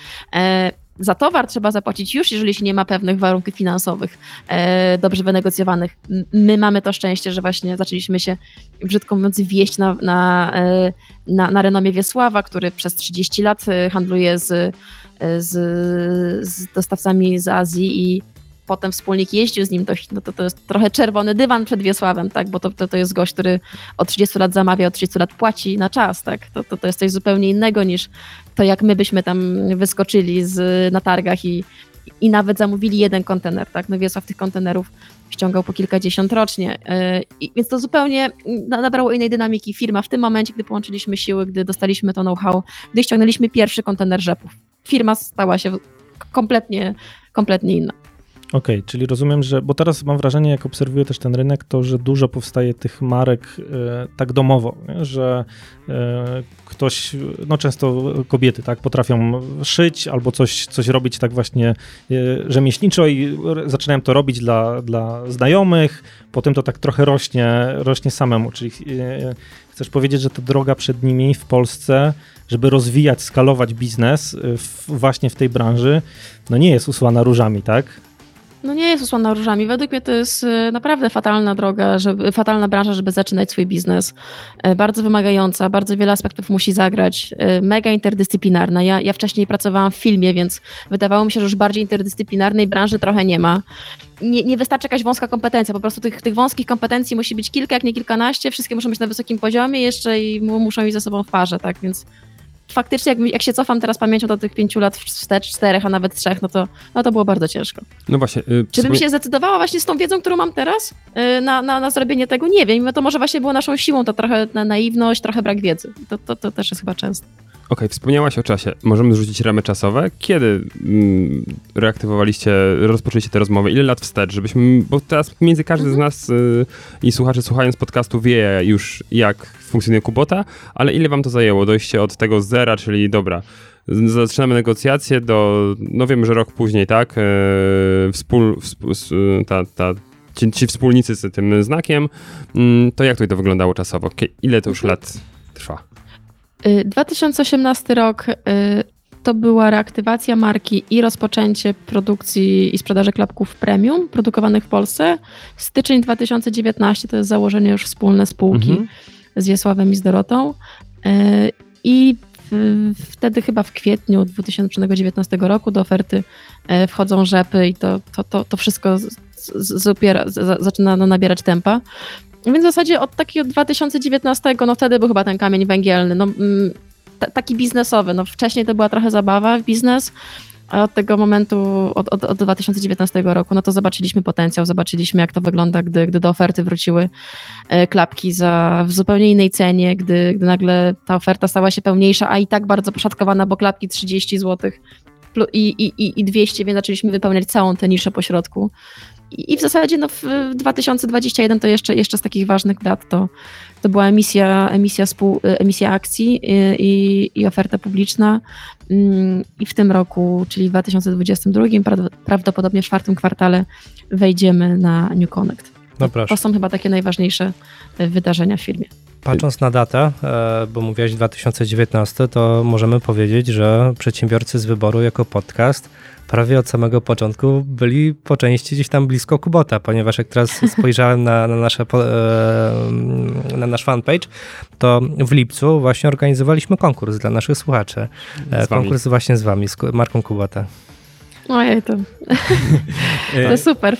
Za towar trzeba zapłacić już, jeżeli się nie ma pewnych warunków finansowych e, dobrze wynegocjowanych. My mamy to szczęście, że właśnie zaczęliśmy się, brzydko mówiąc, wieść na, na, e, na, na renomie Wiesława, który przez 30 lat e, handluje z, e, z, z dostawcami z Azji i potem wspólnik jeździł z nim Chin, no to, to jest trochę czerwony dywan przed Wiesławem, tak, bo to, to, to jest gość, który od 30 lat zamawia, od 30 lat płaci na czas, tak, to, to, to jest coś zupełnie innego niż to, jak my byśmy tam wyskoczyli z, na targach i, i nawet zamówili jeden kontener, tak, no Wiesław tych kontenerów ściągał po kilkadziesiąt rocznie, i, więc to zupełnie nabrało innej dynamiki firma w tym momencie, gdy połączyliśmy siły, gdy dostaliśmy to know-how, gdy ściągnęliśmy pierwszy kontener rzepów. Firma stała się kompletnie, kompletnie inna. Okej, okay, czyli rozumiem, że, bo teraz mam wrażenie, jak obserwuję też ten rynek, to że dużo powstaje tych marek e, tak domowo, nie? że e, ktoś, no często kobiety, tak, potrafią szyć albo coś, coś robić tak właśnie e, rzemieślniczo i zaczynają to robić dla, dla znajomych, potem to tak trochę rośnie, rośnie samemu, czyli e, chcesz powiedzieć, że ta droga przed nimi w Polsce, żeby rozwijać, skalować biznes e, w, właśnie w tej branży, no nie jest usłana różami, tak? No nie jest usłana różami. Według mnie to jest y, naprawdę fatalna droga, żeby, fatalna branża, żeby zaczynać swój biznes. Y, bardzo wymagająca, bardzo wiele aspektów musi zagrać. Y, mega interdyscyplinarna. Ja, ja wcześniej pracowałam w filmie, więc wydawało mi się, że już bardziej interdyscyplinarnej branży trochę nie ma. Nie, nie wystarczy jakaś wąska kompetencja, po prostu tych, tych wąskich kompetencji musi być kilka, jak nie kilkanaście. Wszystkie muszą być na wysokim poziomie jeszcze i muszą iść ze sobą w parze, tak? Więc faktycznie, jak, jak się cofam teraz pamięcią do tych pięciu lat wstecz, czterech, a nawet trzech, no to, no to było bardzo ciężko. No właśnie. Yy, Czy bym się zdecydowała właśnie z tą wiedzą, którą mam teraz yy, na, na, na zrobienie tego? Nie wiem. To może właśnie było naszą siłą, to trochę na naiwność, trochę brak wiedzy. To, to, to też jest chyba często okay, wspomniałaś o czasie. Możemy zrzucić ramy czasowe. Kiedy mm, reaktywowaliście, rozpoczęliście te rozmowy? Ile lat wstecz? Żebyśmy, bo teraz między każdy z mhm. nas y, i słuchacze słuchając podcastu wie już, jak funkcjonuje Kubota, ale ile wam to zajęło? Dojście od tego zera, czyli dobra, zaczynamy negocjacje do, no wiemy, że rok później, tak, wspól, ta, ta, ci, ci, wspólnicy z tym znakiem, mm, to jak to wyglądało czasowo? Ile to już mhm. lat trwa? 2018 y, rok y, to była reaktywacja marki i rozpoczęcie produkcji i sprzedaży klapków premium produkowanych w Polsce. Styczeń 2019 to jest założenie już wspólne spółki mhm. z Wiesławem i z Dorotą. Y, I wtedy chyba w kwietniu 2019 roku do oferty wchodzą rzepy i to, to, to, to wszystko z, z, z, zaczyna nabierać tempa. Więc w zasadzie od takiego 2019, no wtedy był chyba ten kamień węgielny, no, mm, taki biznesowy. No, wcześniej to była trochę zabawa w biznes, a od tego momentu, od, od, od 2019 roku, no to zobaczyliśmy potencjał, zobaczyliśmy jak to wygląda, gdy, gdy do oferty wróciły e, klapki za w zupełnie innej cenie, gdy, gdy nagle ta oferta stała się pełniejsza, a i tak bardzo poszatkowana, bo klapki 30 zł i, i, i 200, więc zaczęliśmy wypełniać całą tę niszę po środku. I w zasadzie no, w 2021 to jeszcze, jeszcze z takich ważnych dat to, to była emisja, emisja, spół, emisja akcji i, i oferta publiczna. Mm, I w tym roku, czyli w 2022, prawdopodobnie w czwartym kwartale wejdziemy na New Connect. No to są chyba takie najważniejsze wydarzenia w firmie. Patrząc na datę, e, bo mówiłaś 2019, to możemy powiedzieć, że przedsiębiorcy z wyboru jako podcast prawie od samego początku byli po części gdzieś tam blisko Kubota, ponieważ jak teraz spojrzałem na, na, nasze, e, na nasz fanpage, to w lipcu właśnie organizowaliśmy konkurs dla naszych słuchaczy. E, konkurs właśnie z wami, z Marką Kubota. Ojej, to, to super.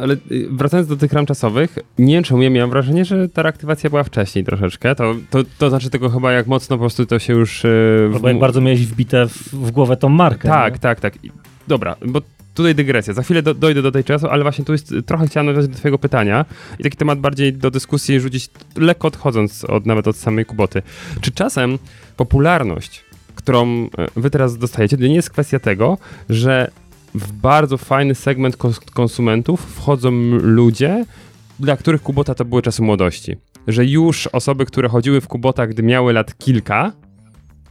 Ale y, wracając do tych ram czasowych, nie wiem czemu ja miałem wrażenie, że ta reaktywacja była wcześniej troszeczkę. To, to, to znaczy tego chyba jak mocno po prostu to się już... Y, Albo jak bardzo miałeś wbite w, w głowę tą markę. Tak, nie? tak, tak. Dobra, bo tutaj dygresja. Za chwilę do, dojdę do tej czasu, ale właśnie tu jest trochę chciałem nawiązać do twojego pytania i taki temat bardziej do dyskusji rzucić, lekko odchodząc od, nawet od samej Kuboty. Czy czasem popularność, którą e, wy teraz dostajecie, to nie jest kwestia tego, że w bardzo fajny segment konsumentów wchodzą ludzie, dla których Kubota to były czasy młodości. Że już osoby, które chodziły w Kubota, gdy miały lat kilka,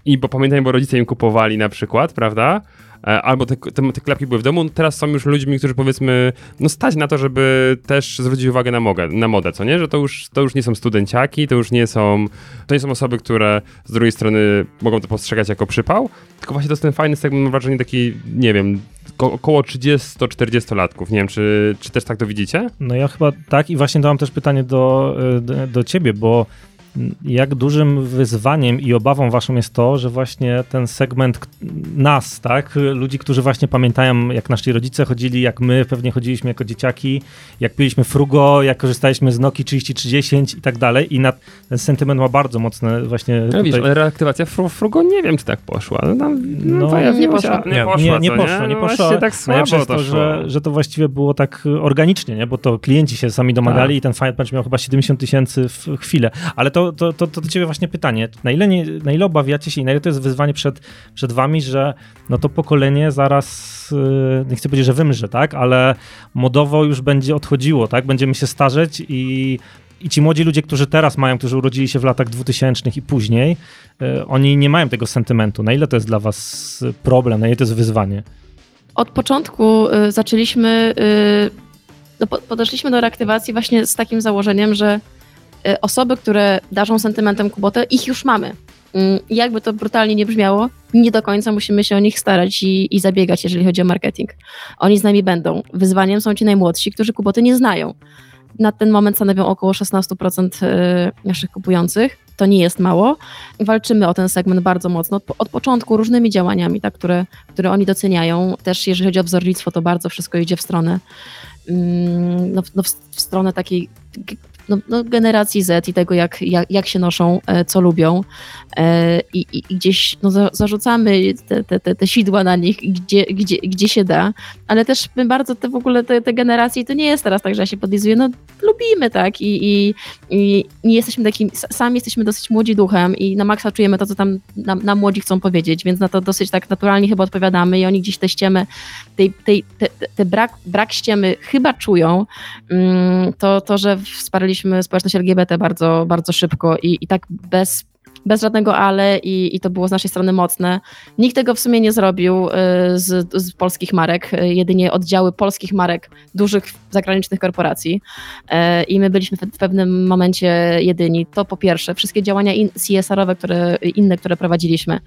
i bo pamiętajmy, bo rodzice im kupowali na przykład, prawda? E, albo te, te, te, klapki były w domu, teraz są już ludźmi, którzy powiedzmy, no stać na to, żeby też zwrócić uwagę na, mogę, na modę, co nie? Że to już, to już nie są studenciaki, to już nie są, to nie są osoby, które z drugiej strony mogą to postrzegać jako przypał, tylko właśnie to jest ten fajny segment, mam wrażenie, taki, nie wiem, około 30-40 latków. Nie wiem, czy, czy też tak to widzicie? No ja chyba tak i właśnie mam też pytanie do, do, do ciebie, bo jak dużym wyzwaniem i obawą waszą jest to, że właśnie ten segment nas, tak, ludzi, którzy właśnie pamiętają, jak nasi rodzice chodzili, jak my pewnie chodziliśmy jako dzieciaki, jak piliśmy frugo, jak korzystaliśmy z Noki 3030 i tak dalej i na, ten sentyment ma bardzo mocne właśnie no, tutaj... wiesz, ale reaktywacja fru, frugo nie wiem, czy tak poszła. No, no, no nie, poszło. nie, poszło. Nie, nie poszło, nie, poszło. No tak słabo to, to że, że to właściwie było tak organicznie, nie? bo to klienci się sami domagali tak. i ten Punch miał chyba 70 tysięcy w chwilę, ale to to, to, to, do ciebie właśnie pytanie. Na ile, nie, na ile obawiacie się i na ile to jest wyzwanie przed, przed wami, że no to pokolenie zaraz, yy, nie chcę powiedzieć, że wymrze, tak, ale modowo już będzie odchodziło, tak, będziemy się starzeć i i ci młodzi ludzie, którzy teraz mają, którzy urodzili się w latach 2000 i później, yy, oni nie mają tego sentymentu. Na ile to jest dla was problem, na ile to jest wyzwanie? Od początku y, zaczęliśmy, y, no, podeszliśmy do reaktywacji właśnie z takim założeniem, że Y, osoby, które darzą sentymentem Kubotę, ich już mamy. Mm, jakby to brutalnie nie brzmiało, nie do końca musimy się o nich starać i, i, zabiegać, jeżeli chodzi o marketing. Oni z nami będą. Wyzwaniem są ci najmłodsi, którzy Kuboty nie znają. Na ten moment stanowią około 16% y, naszych kupujących. To nie jest mało. Walczymy o ten segment bardzo mocno od, od początku różnymi działaniami, tak, które, które oni doceniają. Też jeżeli chodzi o wzornictwo, to bardzo wszystko idzie w stronę mm, no, no w, w stronę takiej no, no, generacji Z i tego, jak, jak, jak się noszą, e, co lubią. E, I, i, i gdzieś no, zarzucamy te, te, te, te sidła na nich, gdzie, gdzie, gdzie się da, ale też my bardzo te w ogóle te, te generacje, to nie jest teraz tak, że ja się podlizuję, no lubimy, tak, i, i, i nie jesteśmy takimi, sami jesteśmy dosyć młodzi duchem i na maksa czujemy to, co tam nam młodzi chcą powiedzieć, więc na to dosyć tak naturalnie chyba odpowiadamy i oni gdzieś te ściemy, tej, tej, te, te brak, brak ściemy chyba czują, mm, to, to, że wsparliśmy społeczność LGBT bardzo, bardzo szybko i, i tak bez bez żadnego ale i, i to było z naszej strony mocne. Nikt tego w sumie nie zrobił y, z, z polskich marek, y, jedynie oddziały polskich marek dużych zagranicznych korporacji y, i my byliśmy w pewnym momencie jedyni. To po pierwsze, wszystkie działania CSR-owe, które, inne, które prowadziliśmy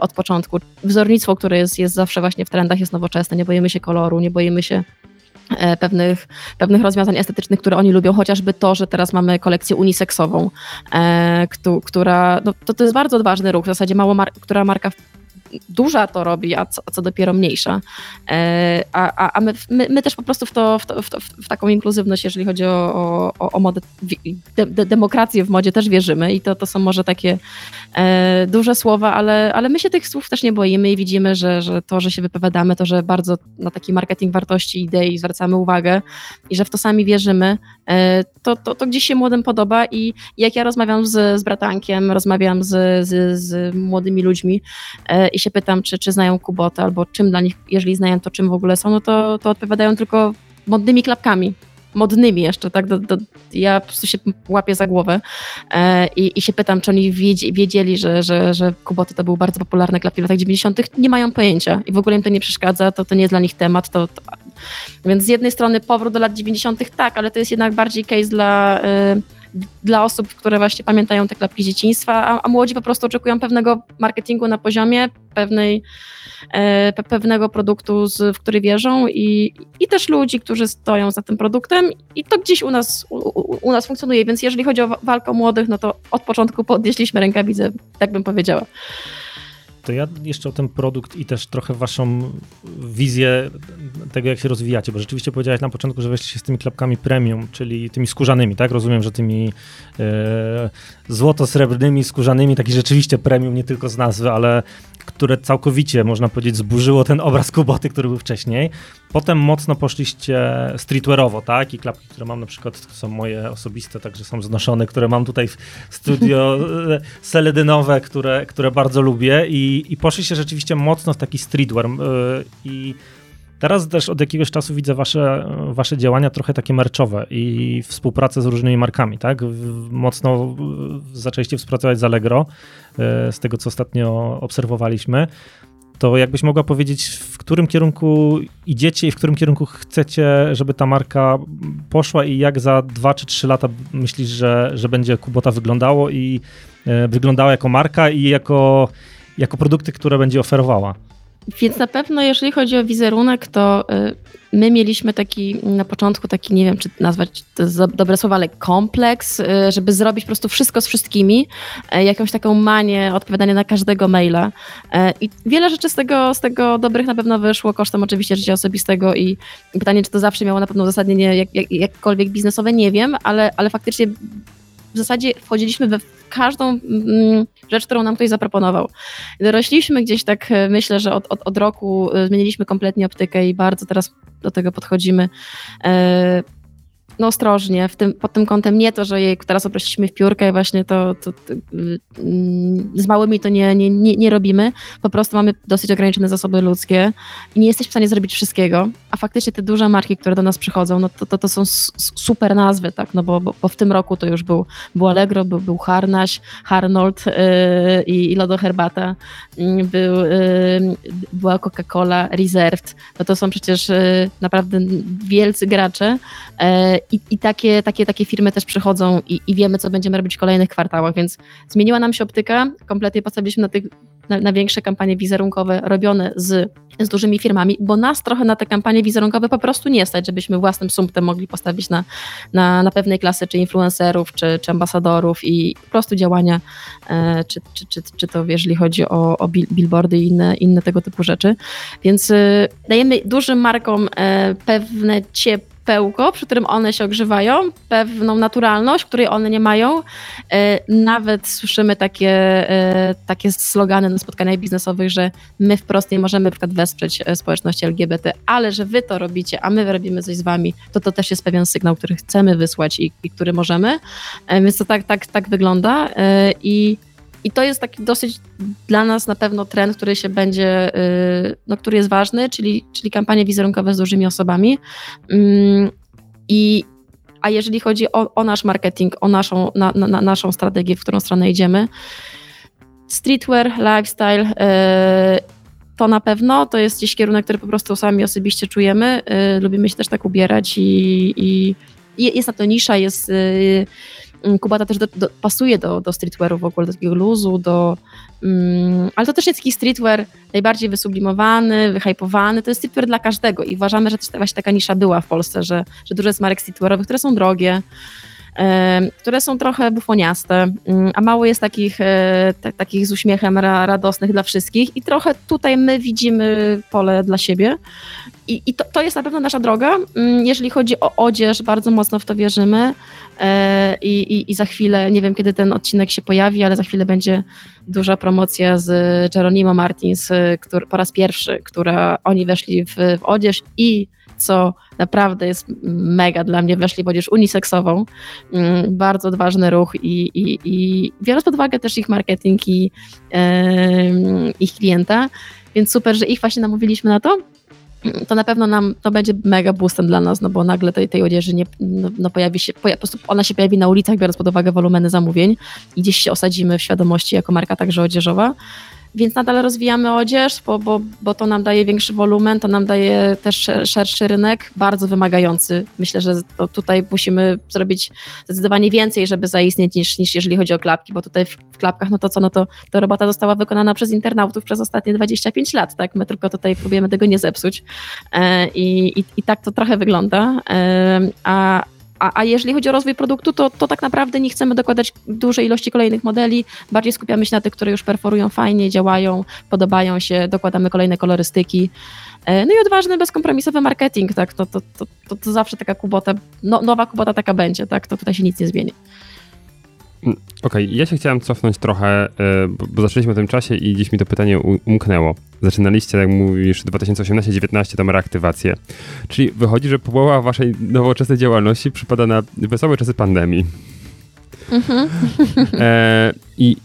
od początku. Wzornictwo, które jest, jest zawsze właśnie w trendach, jest nowoczesne, nie boimy się koloru, nie boimy się pewnych, pewnych rozwiązań estetycznych, które oni lubią, chociażby to, że teraz mamy kolekcję uniseksową, e, która, no, to, to jest bardzo odważny ruch, w zasadzie mało, mar która marka duża to robi, a co, a co dopiero mniejsza. E, a, a my, my, my, też po prostu w, to, w, to, w, w taką inkluzywność, jeżeli chodzi o, o, o modę, de, de, demokrację w modzie też wierzymy i to, to są może takie e, duże słowa, ale, ale my się tych słów też nie boimy i widzimy, że, że to, że się wypowiadamy, to, że bardzo na taki marketing wartości, idei zwracamy uwagę i że w to sami wierzymy, e, to, to, to gdzieś się młodym podoba i jak ja rozmawiam z, z bratankiem, rozmawiam z, z, z młodymi ludźmi e, i się pytam, czy, czy znają Kubotę, albo czym dla nich, jeżeli znają, to czym w ogóle są, no to, to odpowiadają tylko modnymi klapkami. Modnymi jeszcze, tak? Do, do, ja po prostu się łapię za głowę e, i, i się pytam, czy oni wiedzieli, że, że, że Kuboty to był bardzo popularny klap w latach 90. Nie mają pojęcia i w ogóle im to nie przeszkadza, to, to nie jest dla nich temat. To, to... Więc z jednej strony powrót do lat 90. tak, ale to jest jednak bardziej case dla. E, dla osób, które właśnie pamiętają te klapki dzieciństwa, a, a młodzi po prostu oczekują pewnego marketingu na poziomie, pewnej, e, pewnego produktu, z, w który wierzą i, i też ludzi, którzy stoją za tym produktem i to gdzieś u nas, u, u nas funkcjonuje, więc jeżeli chodzi o walkę o młodych, no to od początku podnieśliśmy rękawice, tak bym powiedziała. To ja jeszcze o ten produkt i też trochę waszą wizję tego, jak się rozwijacie, bo rzeczywiście powiedziałeś na początku, że weszliście z tymi klapkami premium, czyli tymi skórzanymi, tak? Rozumiem, że tymi e, złoto-srebrnymi, skórzanymi, taki rzeczywiście premium, nie tylko z nazwy, ale które całkowicie, można powiedzieć, zburzyło ten obraz Kuboty, który był wcześniej. Potem mocno poszliście streetwearowo, tak? I klapki, które mam na przykład, są moje osobiste, także są znoszone, które mam tutaj w studio, e, seledynowe, które, które bardzo lubię i, i poszliście rzeczywiście mocno w taki streetwear yy, i Teraz też od jakiegoś czasu widzę wasze, wasze działania trochę takie merczowe i współpracę z różnymi markami, tak? Mocno zaczęliście współpracować z Allegro, e, z tego co ostatnio obserwowaliśmy. To jakbyś mogła powiedzieć, w którym kierunku idziecie i w którym kierunku chcecie, żeby ta marka poszła i jak za dwa czy trzy lata myślisz, że, że będzie Kubota wyglądało i e, wyglądała jako marka i jako, jako produkty, które będzie oferowała? Więc na pewno, jeżeli chodzi o wizerunek, to y, my mieliśmy taki na początku taki, nie wiem, czy nazwać to dobre słowo, ale kompleks, y, żeby zrobić po prostu wszystko z wszystkimi, y, jakąś taką manię odpowiadania na każdego maila. I wiele rzeczy z tego, z tego dobrych na pewno wyszło, kosztem oczywiście życia osobistego i pytanie, czy to zawsze miało na pewno uzasadnienie jak, jak, jakkolwiek biznesowe, nie wiem, ale, ale faktycznie w zasadzie wchodziliśmy we każdą mm, rzecz, którą nam ktoś zaproponował. Dorośliśmy gdzieś tak, e, myślę, że od, od, od roku e, zmieniliśmy kompletnie optykę i bardzo teraz do tego podchodzimy e, no ostrożnie, w tym, pod tym kątem nie to, że jej teraz oprosiliśmy w piórkę i właśnie to, to, to mm, z małymi to nie, nie, nie, nie, robimy, po prostu mamy dosyć ograniczone zasoby ludzkie i nie jesteśmy w stanie zrobić wszystkiego, a faktycznie te duże marki, które do nas przychodzą, no to, to, to są super nazwy, tak, no bo, bo, bo, w tym roku to już był, był Allegro, był, był Harnaś, Harnold yy, i, Lodo Herbata, yy, był, yy, była Coca-Cola, Reserved, no to są przecież y, naprawdę wielcy gracze y, i, i takie, takie, takie firmy też przychodzą i, i wiemy, co będziemy robić w kolejnych kwartałach, więc zmieniła nam się optyka, kompletnie postawiliśmy na, tych, na, na większe kampanie wizerunkowe robione z, z dużymi firmami, bo nas trochę na te kampanie wizerunkowe po prostu nie stać, żebyśmy własnym sumptem mogli postawić na, na, na pewnej klasy, czy influencerów, czy, czy ambasadorów i po prostu działania, e, czy, czy, czy, czy to jeżeli chodzi o, o billboardy i inne, inne tego typu rzeczy. Więc e, dajemy dużym markom e, pewne ciepło, pełko, przy którym one się ogrzewają, pewną naturalność, której one nie mają. E, nawet słyszymy takie, e, takie slogany na spotkaniach biznesowych, że my wprost nie możemy na przykład wesprzeć e, społeczności LGBT, ale że wy to robicie, a my robimy coś z wami, to to też jest pewien sygnał, który chcemy wysłać i, i który możemy. Więc to tak, tak, tak wygląda. I i to jest taki dosyć dla nas na pewno trend, który się będzie, y, no, który jest ważny, czyli, czyli kampanie wizerunkowe z dużymi osobami. Mm, I, a jeżeli chodzi o, o nasz marketing, o naszą, na, na, naszą strategię, w którą stronę idziemy, streetwear, lifestyle, y, to na pewno to jest gdzieś kierunek, który po prostu sami osobiście czujemy. Y, lubimy się też tak ubierać i, i jest na to nisza, jest Kubata też do, do, pasuje do, do streetwearu w ogóle, do takiego luzu, do, um, ale to też jest taki streetwear najbardziej wysublimowany, wyhypowany, to jest streetwear dla każdego i uważamy, że też właśnie taka nisza była w Polsce, że, że dużo jest marek streetwearowych, które są drogie, które są trochę bufoniaste, mm, a mało jest takich, e, takich z uśmiechem radosnych dla wszystkich i trochę tutaj my widzimy pole dla siebie. I, i to, to jest na pewno nasza droga. Mm, jeżeli chodzi o odzież, bardzo mocno w to wierzymy i, i, i za chwilę, nie wiem kiedy ten odcinek się pojawi, ale za chwilę będzie duża promocja z Geronimo Martins, e, który, po raz pierwszy, która oni weszli w, w odzież i co naprawdę jest mega dla mnie, weszli w odzież uniseksową. Mm, bardzo odważny ruch i, i, i biorąc pod uwagę też ich marketing i ich klienta, więc super, że ich właśnie namówiliśmy na to to na pewno nam to będzie mega boostem dla nas, no bo nagle tej, tej odzieży nie, no, no pojawi się, po prostu ona się pojawi na ulicach, biorąc pod uwagę wolumeny zamówień i gdzieś się osadzimy w świadomości jako marka także odzieżowa. Więc nadal rozwijamy odzież, bo, bo, bo to nam daje większy wolumen, to nam daje też szerszy rynek, bardzo wymagający. Myślę, że tutaj musimy zrobić zdecydowanie więcej, żeby zaistnieć niż, niż jeżeli chodzi o klapki, bo tutaj w, w klapkach, no to co, no to, to robota została wykonana przez internautów przez ostatnie 25 lat, tak? My tylko tutaj próbujemy tego nie zepsuć e, i, i, i tak to trochę wygląda, e, a, a, a jeżeli chodzi o rozwój produktu, to, to tak naprawdę nie chcemy dokładać dużej ilości kolejnych modeli, bardziej skupiamy się na tych, które już perforują fajnie, działają, podobają się, dokładamy kolejne kolorystyki. E, no i odważny, bezkompromisowy marketing, tak, to, to, to, to, zawsze taka kubota, no, nowa kubota taka będzie, tak, to tutaj się nic nie zmieni. Mm, okej, okay, ja się chciałem cofnąć trochę, e, bo, bo zaczęliśmy o tym czasie i dziś mi to pytanie umknęło. Zaczynaliście, jak mówisz, 2018-19 tą reaktywację. Czyli wychodzi, że połowa waszej nowoczesnej działalności przypada na wesołe czasy pandemii. Mhm. E, I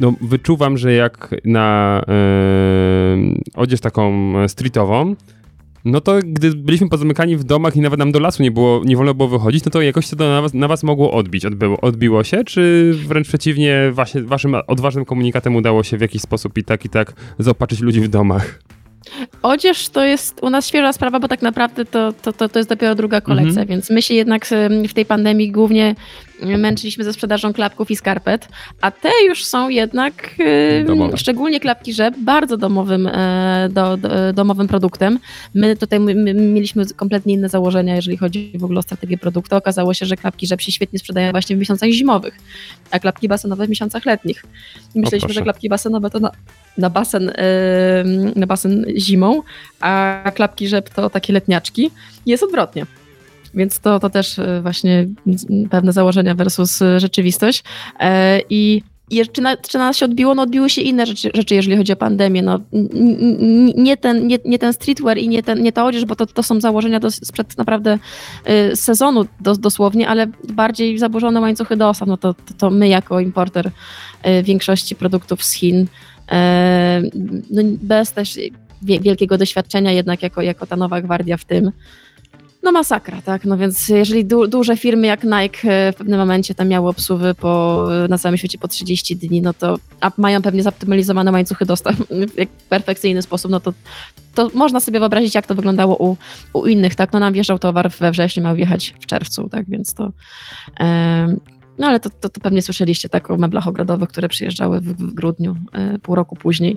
no, wyczuwam, że jak na e, odzież taką streetową, no to gdy byliśmy pozamykani w domach i nawet nam do lasu nie było, nie wolno było wychodzić, no to jakoś to na was, na was mogło odbić. Odbyło, odbiło się, czy wręcz przeciwnie, właśnie, waszym odważnym komunikatem udało się w jakiś sposób i tak, i tak zaopatrzyć ludzi w domach? Odzież to jest u nas świeża sprawa, bo tak naprawdę to, to, to, to jest dopiero druga kolekcja, mhm. więc my się jednak w tej pandemii głównie męczyliśmy ze sprzedażą klapków i skarpet, a te już są jednak, Domowe. szczególnie klapki rzep, bardzo domowym, e, do, do, domowym produktem. My tutaj my mieliśmy kompletnie inne założenia, jeżeli chodzi w ogóle o strategię produktu. Okazało się, że klapki rzep się świetnie sprzedają właśnie w miesiącach zimowych, a klapki basenowe w miesiącach letnich. Myśleliśmy, że klapki basenowe to na, na basen, na basen zimą, a klapki rzep to takie letniaczki. Jest odwrotnie. Więc to, to też e, właśnie pewne założenia versus e, rzeczywistość. E, I i czy na, czy na nas się odbiło? No odbiły się inne rzeczy, rzeczy jeżeli chodzi o pandemię. No, nie, ten, nie, nie ten streetwear i nie, ten, nie ta odzież, bo to, to są założenia do, sprzed naprawdę y, sezonu do, dosłownie, ale bardziej zaburzone łańcuchy dostaw. No to, to, to my jako importer y, większości produktów z Chin, y, no bez też wielkiego doświadczenia jednak jako, jako ta nowa gwardia w tym, no masakra, tak? No więc jeżeli du duże firmy jak Nike e, w pewnym momencie tam miały obsługi po, e, na całym świecie po 30 dni, no to a mają pewnie zoptymalizowane łańcuchy dostaw w perfekcyjny sposób, no to, to można sobie wyobrazić, jak to wyglądało u, u innych, tak? No nam wjeżdżał towar we wrześniu, miał wjechać w czerwcu, tak? Więc to... No ale to, to, to, pewnie słyszeliście tak o meblach ogrodowych, które przyjeżdżały w, w grudniu, e, pół roku później.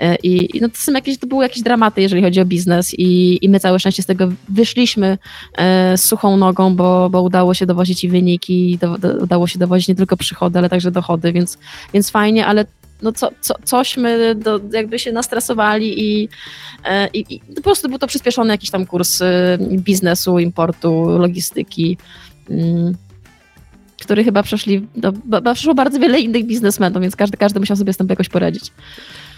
E, I, no to, są jakieś, to były jakieś dramaty, jeżeli chodzi o biznes i, i my całe szczęście z tego wyszliśmy e, z suchą nogą, bo, bo udało się dowozić i wyniki, do, do, udało się dowozić nie tylko przychody, ale także dochody, więc, więc fajnie, ale no co, co, cośmy do, jakby się nastresowali i, i, i, po prostu był to przyspieszony jakiś tam kurs biznesu, importu, logistyki. Mm który chyba przeszli, no, przeszło bardzo wiele innych biznesmenów, więc każdy, każdy musiał sobie z tym jakoś poradzić.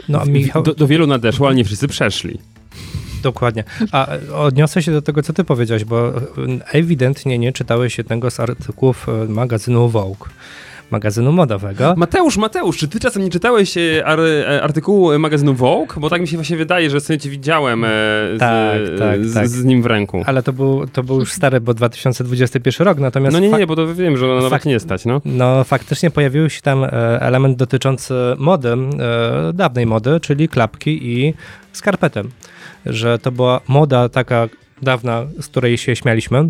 No, Michał... do, do wielu nadeszło, ale nie wszyscy przeszli. Dokładnie. A odniosę się do tego, co ty powiedziałeś, bo ewidentnie nie czytałeś jednego z artykułów e, magazynu Vogue magazynu modowego. Mateusz, Mateusz, czy ty czasem nie czytałeś e, e, artykułu magazynu Vogue? Bo tak mi się właśnie wydaje, że sobie cię widziałem e, z, tak, tak, z, tak. z, nim w ręku. Ale to był, to był już stary, bo 2021 rok, natomiast... No nie, nie, bo to wiem, że ono nawet nie stać, no. No faktycznie pojawił się tam element dotyczący mody, dawnej mody, czyli klapki i skarpetem. Że to była moda taka dawna, z której się śmialiśmy,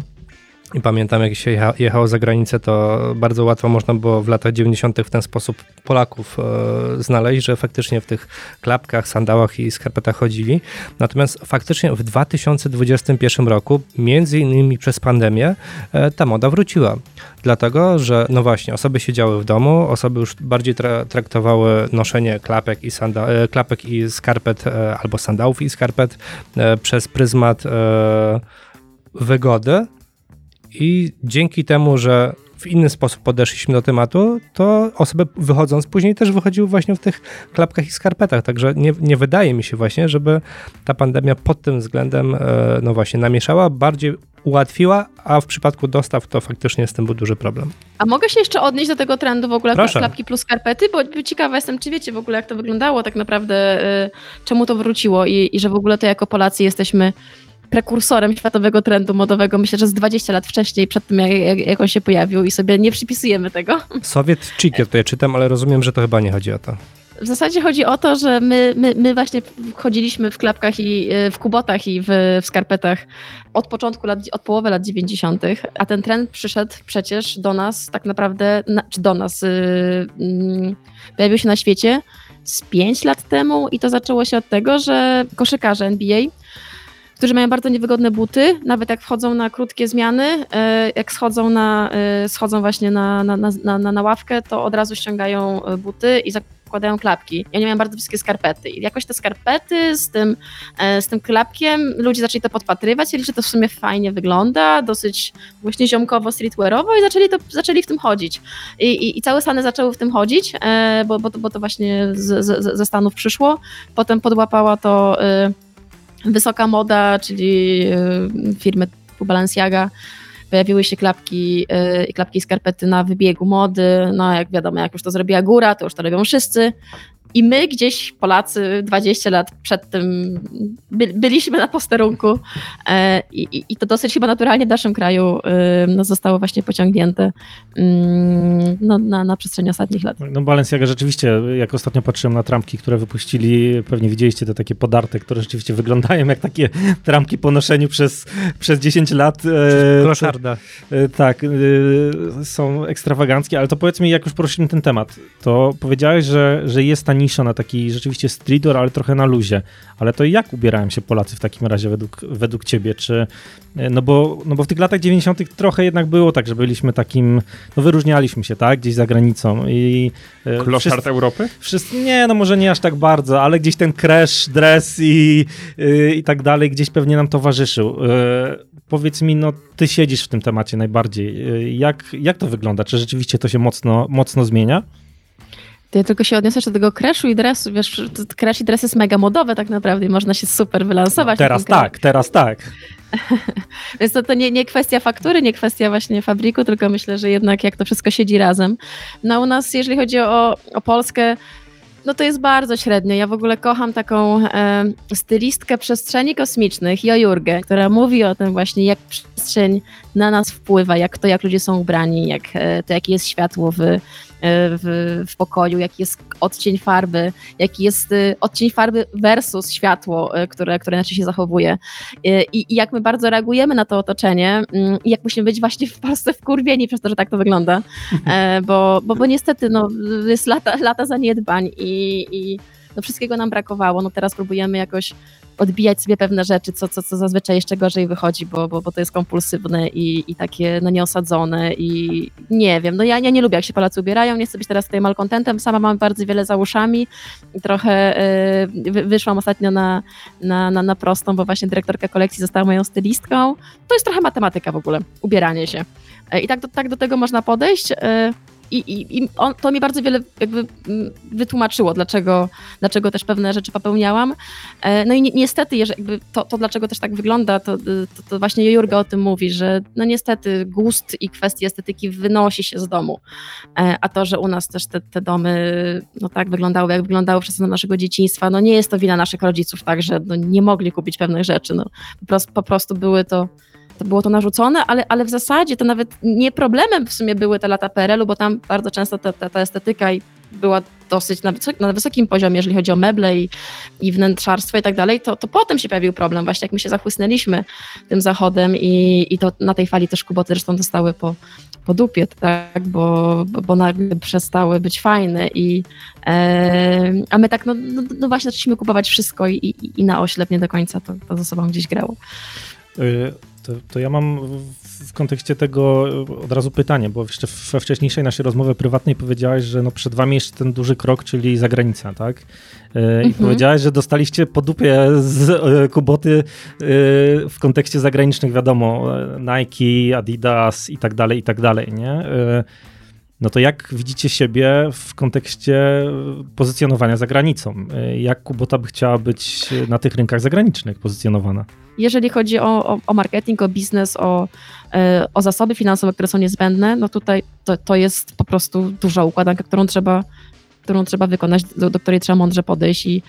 i pamiętam, jak się jechało za granicę, to bardzo łatwo można było w latach 90. w ten sposób Polaków e, znaleźć, że faktycznie w tych klapkach, sandałach i skarpetach chodzili. Natomiast faktycznie w 2021 roku, między innymi przez pandemię, e, ta moda wróciła. Dlatego, że no właśnie, osoby siedziały w domu, osoby już bardziej tra traktowały noszenie klapek i, sanda e, klapek i skarpet, e, albo sandałów i skarpet e, przez pryzmat e, wygody, i dzięki temu, że w inny sposób podeszliśmy do tematu, to osoby wychodząc później też wychodziły właśnie w tych klapkach i skarpetach. Także nie, nie wydaje mi się właśnie, żeby ta pandemia pod tym względem, e, no właśnie, namieszała, bardziej ułatwiła, a w przypadku dostaw to faktycznie z tym był duży problem. A mogę się jeszcze odnieść do tego trendu w ogóle Proszę. klapki plus skarpety, bo ciekawa jestem, czy wiecie w ogóle, jak to wyglądało tak naprawdę, e, czemu to wróciło i, i że w ogóle to jako Polacy jesteśmy prekursorem światowego trendu modowego, myślę, że z 20 lat wcześniej, przed tym jak, jak, on się pojawił i sobie nie przypisujemy tego. Sowiet to ja czytam, ale rozumiem, że to chyba nie chodzi o to. W zasadzie chodzi o to, że my, my, my właśnie chodziliśmy w klapkach i w kubotach i w, w skarpetach od początku lat, od połowy lat 90., a ten trend przyszedł przecież do nas tak naprawdę, czy do nas, yy, pojawił się na świecie z 5 lat temu i to zaczęło się od tego, że koszykarze NBA którzy mają bardzo niewygodne buty, nawet jak wchodzą na krótkie zmiany, e, jak schodzą, na, e, schodzą właśnie na, na, na, na, na ławkę, to od razu ściągają e, buty i zakładają klapki. Ja nie miałem bardzo wysokie skarpety. I jakoś te skarpety z tym, z tym klapkiem ludzie zaczęli to podpatrywać, i że to w sumie fajnie wygląda, dosyć właśnie ziomkowo, streetwearowo i zaczęli, to, zaczęli w tym chodzić. I, i, i całe Stany zaczęły w tym chodzić, bo, bo, bo to właśnie z, z, ze Stanów przyszło. Potem podłapała to wysoka moda, czyli y, firmy typu Balenciaga, pojawiły się klapki y, i klapki skarpety na wybiegu mody. No jak wiadomo, jak już to zrobiła góra, to już to robią wszyscy. I my gdzieś, Polacy, 20 lat przed tym by, byliśmy na posterunku e, i, i, to dosyć chyba naturalnie w naszym kraju e, no, zostało właśnie pociągnięte mm, no, na, na przestrzeni ostatnich lat. No Balenciaga rzeczywiście, jak ostatnio patrzyłem na trampki, które wypuścili, pewnie widzieliście te takie podarte, które rzeczywiście wyglądają jak takie trampki po noszeniu przez, przez 10 lat. E, Kloszarda. E, tak, e, są ekstrawaganckie, ale to powiedz mi, jak już poruszyliśmy ten temat, to powiedziałeś, że, że jest ta nisza na taki rzeczywiście streetwear, ale trochę na luzie. Ale to jak ubierają się Polacy w takim razie według, według ciebie? Czy, e, no, bo, no bo w tych latach 90. trochę jednak było tak, że byliśmy takim, no wyróżnialiśmy się, tak, gdzieś za granicą. I, e, Kloszard wszyscy, Europy? Wszyscy, nie, no może nie aż tak bardzo, ale gdzieś ten crash, dress i, i, i tak dalej gdzieś pewnie nam towarzyszył. E, powiedz mi, no ty siedzisz w tym temacie najbardziej. Jak, jak to wygląda? Czy rzeczywiście to się mocno, mocno zmienia? To ja tylko się odniosę do tego crashu i dresu. Wiesz, crash i dres jest mega modowe tak naprawdę i można się super wylansować. No, teraz tak, teraz tak. Więc to, to nie, nie kwestia faktury, nie kwestia właśnie fabryku, tylko myślę, że jednak jak to wszystko siedzi razem. No u nas, jeżeli chodzi o, o Polskę, no to jest bardzo średnio. Ja w ogóle kocham taką e, stylistkę przestrzeni kosmicznych, Jojurgę, która mówi o tym właśnie, jak przestrzeń na nas wpływa, jak to, jak ludzie są ubrani, jak e, to, jakie jest światło w, w, w pokoju, jaki jest odcień farby, jaki jest y, odcień farby versus światło, y, które, które inaczej się zachowuje. I, I, jak my bardzo reagujemy na to otoczenie mm, i jak musimy być właśnie w Polsce wkurwieni przez to, że tak to wygląda, e, bo, bo, bo niestety no, jest lata, lata zaniedbań i, i no wszystkiego nam brakowało. No teraz próbujemy jakoś odbijać sobie pewne rzeczy, co, co, co zazwyczaj jeszcze gorzej wychodzi, bo, bo, bo to jest kompulsywne i, i takie no nieosadzone i nie wiem, no ja, ja nie lubię jak się Polacy ubierają, nie chcę być teraz tutaj malkontentem, sama mam bardzo wiele za uszami i trochę y, wyszłam ostatnio na, na, na, na prostą, bo właśnie dyrektorka kolekcji została moją stylistką. To jest trochę matematyka w ogóle, ubieranie się. E, I tak do, tak do tego można podejść. Y, i, i, i on, to mi bardzo wiele jakby mm, wytłumaczyło, dlaczego, dlaczego też pewne rzeczy popełniałam. E, no i ni niestety, jeżeli to, to, dlaczego też tak wygląda, to, to, to, właśnie Jurga o tym mówi, że no niestety gust i kwestie estetyki wynosi się z domu. E, a to, że u nas też te, te domy no tak wyglądały, jak wyglądały przez naszego dzieciństwa, no nie jest to wina naszych rodziców, tak, że no nie mogli kupić pewnych rzeczy. No, po, prostu, po prostu były to to było to narzucone, ale, ale w zasadzie to nawet nie problemem w sumie były te lata PRL-u, bo tam bardzo często ta, ta, ta estetyka była dosyć na, na, wysokim poziomie, jeżeli chodzi o meble i, i wnętrzarstwo i tak dalej, to, to potem się pojawił problem, właśnie jak my się zachłysnęliśmy tym zachodem i, i to na tej fali też kuboty zresztą dostały po, po dupie, tak, bo, bo, bo nagle przestały być fajne i e, a my tak, no, no, no, właśnie zaczęliśmy kupować wszystko i, i, i na oślep nie do końca to, to ze sobą gdzieś grało. To, to, ja mam w kontekście tego od razu pytanie, bo jeszcze we wcześniejszej naszej rozmowie prywatnej powiedziałaś, że no przed wami jeszcze ten duży krok, czyli zagranica, tak? E, I mhm. powiedziałaś, że dostaliście po dupie z e, Kuboty e, w kontekście zagranicznych, wiadomo, Nike, Adidas i tak dalej, i tak dalej, nie? No to jak widzicie siebie w kontekście pozycjonowania za granicą? Jak Kubota by chciała być na tych rynkach zagranicznych pozycjonowana? jeżeli chodzi o, o, o marketing, o biznes, o, e, o zasoby finansowe, które są niezbędne, no tutaj to, to jest po prostu duża układanka, którą trzeba, którą trzeba wykonać, do, do której trzeba mądrze podejść i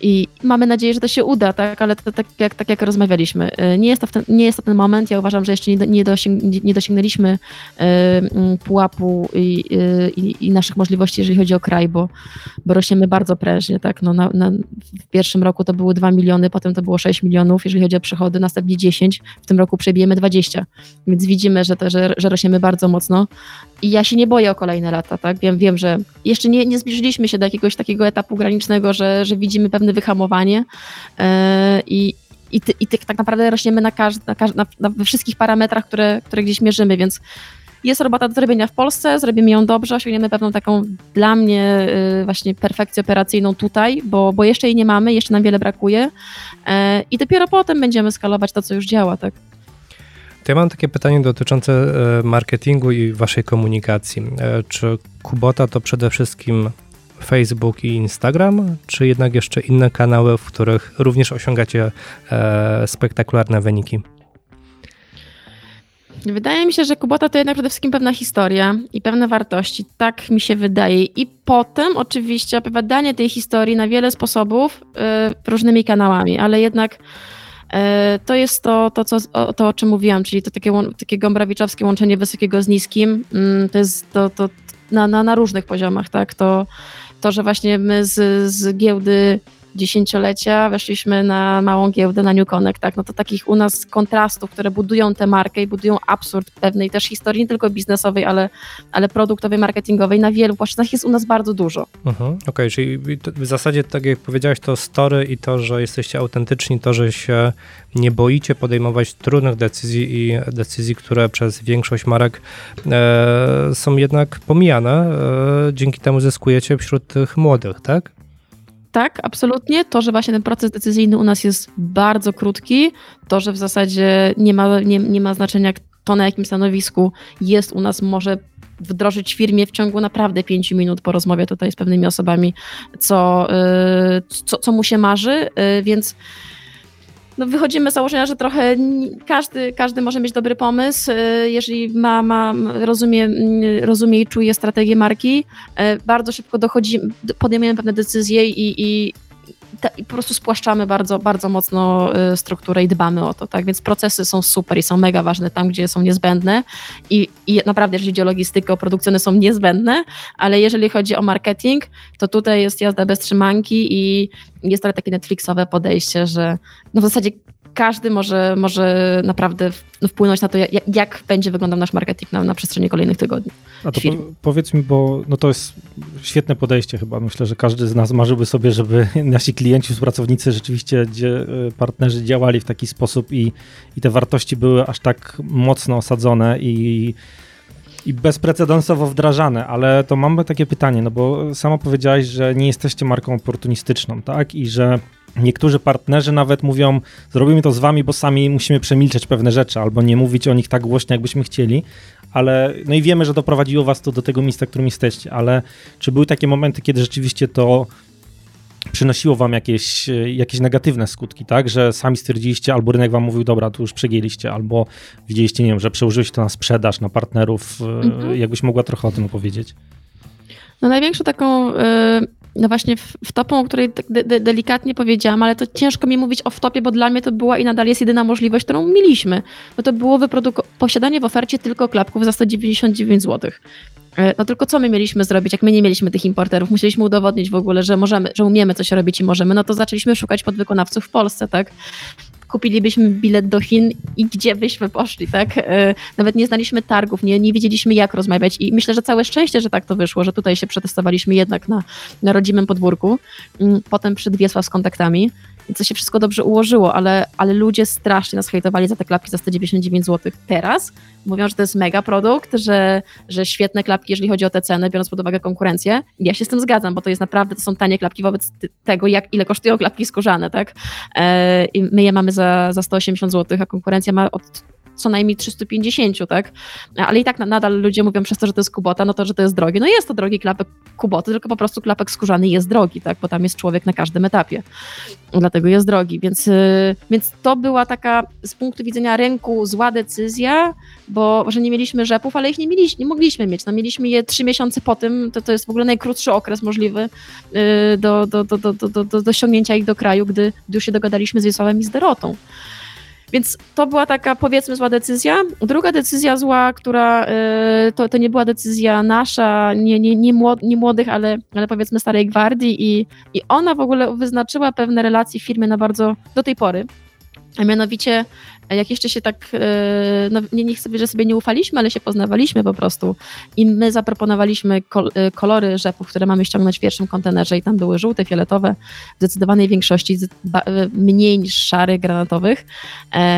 I mamy nadzieję, że to się uda, tak? ale to, tak, jak, tak jak rozmawialiśmy. Y, nie jest, to ten, nie jest to ten moment. Ja uważam, że jeszcze nie, nie, dosięg, nie dosięgnęliśmy y, pułapu i, y, i, i, naszych możliwości, jeżeli chodzi o kraj, bo, bo rośniemy bardzo prężnie. Tak? No, na, na, w pierwszym roku to były 2 miliony, potem to było 6 milionów, jeżeli chodzi o przychody, następnie 10, w tym roku przebijemy 20. Więc widzimy, że, to, że, że rośniemy bardzo mocno. I ja się nie boję o kolejne lata. Tak? Wiem, wiem że jeszcze nie, nie zbliżyliśmy się do jakiegoś takiego etapu granicznego, że, że widzimy pewne wyhamowanie e, i, i, i tak naprawdę rośniemy na, każd, na, na, na, we wszystkich parametrach, które, które gdzieś mierzymy, więc jest robota do zrobienia w Polsce, zrobimy ją dobrze, osiągniemy pewną taką dla mnie y, właśnie perfekcję operacyjną tutaj, bo, bo jeszcze jej nie mamy, jeszcze nam wiele brakuje e, i dopiero potem będziemy skalować to, co już działa, tak. To ja mam takie pytanie dotyczące e, marketingu i waszej komunikacji. E, czy Kubota to przede wszystkim Facebook i Instagram, czy jednak jeszcze inne kanały, w których również osiągacie e, spektakularne wyniki? Wydaje mi się, że Kubota to jednak przede wszystkim pewna historia i pewne wartości. Tak mi się wydaje. I potem oczywiście opowiadanie tej historii na wiele sposobów y, różnymi kanałami, ale jednak y, to jest to, to, co, o, to, o czym mówiłam, czyli to takie, takie gombrawiczowskie łączenie wysokiego z niskim. Y, to jest to, to na, na, na różnych poziomach, tak? To to, że właśnie my z, z giełdy dziesięciolecia weszliśmy na małą giełdę, na New Connect, tak, no to takich u nas kontrastów, które budują tę markę i budują absurd pewnej też historii, nie tylko biznesowej, ale, ale produktowej, marketingowej, na wielu płaszczyznach jest u nas bardzo dużo. Mhm, Okej, okay, czyli w zasadzie tak jak powiedziałeś, to story i to, że jesteście autentyczni, to, że się nie boicie podejmować trudnych decyzji i decyzji, które przez większość marek e, są jednak pomijane, e, dzięki temu zyskujecie wśród tych młodych, tak? Tak, absolutnie. To, że właśnie ten proces decyzyjny u nas jest bardzo krótki, to, że w zasadzie nie ma, nie, nie ma znaczenia, to na jakim stanowisku jest u nas, może wdrożyć firmie w ciągu naprawdę pięciu minut po rozmowie tutaj z pewnymi osobami, co, yy, co, co mu się marzy, yy, więc no wychodzimy z założenia, że trochę każdy, każdy może mieć dobry pomysł, y, jeżeli ma, ma rozumie, mm, rozumie i czuje strategię marki. Y, bardzo szybko dochodzi, podejmujemy pewne decyzje i, i, i po prostu spłaszczamy bardzo, bardzo mocno y, strukturę i dbamy o to, tak? Więc procesy są super i są mega ważne tam, gdzie są niezbędne i, i naprawdę, jeżeli chodzi o logistykę, o produkcję, one są niezbędne, ale jeżeli chodzi o marketing, to tutaj jest jazda bez trzymanki i jest to takie Netflixowe podejście, że no w zasadzie każdy może, może naprawdę no, wpłynąć na to, jak, jak, będzie wyglądał nasz marketing na, na przestrzeni kolejnych tygodni. A to po, powiedz mi, bo no to jest świetne podejście chyba. Myślę, że każdy z nas marzyłby sobie, żeby nasi klienci, współpracownicy, rzeczywiście gdzie partnerzy działali w taki sposób i, i te wartości były aż tak mocno osadzone i i bezprecedensowo wdrażane, ale to mamy takie pytanie, no bo sama powiedziałaś, że nie jesteście marką oportunistyczną, tak? I że Niektórzy partnerzy nawet mówią, zrobimy to z wami, bo sami musimy przemilczeć pewne rzeczy, albo nie mówić o nich tak głośno, jakbyśmy chcieli, ale no i wiemy, że doprowadziło was to do tego miejsca, którym jesteście, ale czy były takie momenty, kiedy rzeczywiście to przynosiło wam jakieś, jakieś negatywne skutki, tak? Że sami stwierdziliście, albo rynek wam mówił, dobra, tu już przegięliście, albo widzieliście, nie wiem, że przełożyłeś to na sprzedaż, na partnerów. Mhm. Jakbyś mogła trochę o tym opowiedzieć? No największą taką y, no właśnie w, topą, o której tak de, de, delikatnie powiedziałam, ale to ciężko mi mówić o wtopie, bo dla mnie to była i nadal jest jedyna możliwość, którą mieliśmy. Bo to było posiadanie w ofercie tylko klapków za 199 zł. E, no tylko co my mieliśmy zrobić, jak my nie mieliśmy tych importerów? Musieliśmy udowodnić w ogóle, że możemy, że umiemy coś robić i możemy, no to zaczęliśmy szukać podwykonawców w Polsce, tak? kupilibyśmy bilet do Chin i gdzie byśmy poszli, tak? E, nawet nie znaliśmy targów, nie, nie wiedzieliśmy jak rozmawiać i myślę, że całe szczęście, że tak to wyszło, że tutaj się przetestowaliśmy jednak na, na rodzimym podwórku, mm, potem przed Wiesław z kontaktami i to się wszystko dobrze ułożyło, ale, ale ludzie strasznie nas hejtowali za te klapki za 199 zł. Teraz mówią, że to jest mega produkt, że, że świetne klapki, jeżeli chodzi o te ceny, biorąc pod uwagę konkurencję. Ja się z tym zgadzam, bo to jest naprawdę, to są tanie klapki wobec tego, jak ile kosztują klapki skórzane, tak? E, my je mamy za, za 180 zł, a konkurencja ma od co najmniej 350, tak? Ale i tak nadal ludzie mówią przez to, że to jest Kubota, no to, że to jest drogie. No jest to drogi klapek Kuboty, tylko po prostu klapek skórzany jest drogi, tak? Bo tam jest człowiek na każdym etapie. Dlatego jest drogi, więc, y, więc to była taka z punktu widzenia rynku zła decyzja, bo że nie mieliśmy rzepów, ale ich nie, mieliśmy, nie mogliśmy mieć. No, mieliśmy je trzy miesiące po tym, to, to jest w ogóle najkrótszy okres możliwy y, do, do, do, do, do, do, do ściągnięcia ich do kraju, gdy, gdy już się dogadaliśmy z Wiesławem i z Derotą. Więc to była taka, powiedzmy, zła decyzja. Druga decyzja zła, która y, to, to nie była decyzja nasza, nie, nie, nie, nie młodych, ale, ale powiedzmy starej gwardii i, i ona w ogóle wyznaczyła pewne relacje w firmie na bardzo, do tej pory, a mianowicie jak jeszcze się tak, e, no nie, nie chcę że sobie nie ufaliśmy, ale się poznawaliśmy po prostu. I my zaproponowaliśmy e, kolory rzepów, które mamy ściągnąć w pierwszym kontenerze i tam były żółte, fioletowe, w zdecydowanej większości e, mniej niż szary, granatowych,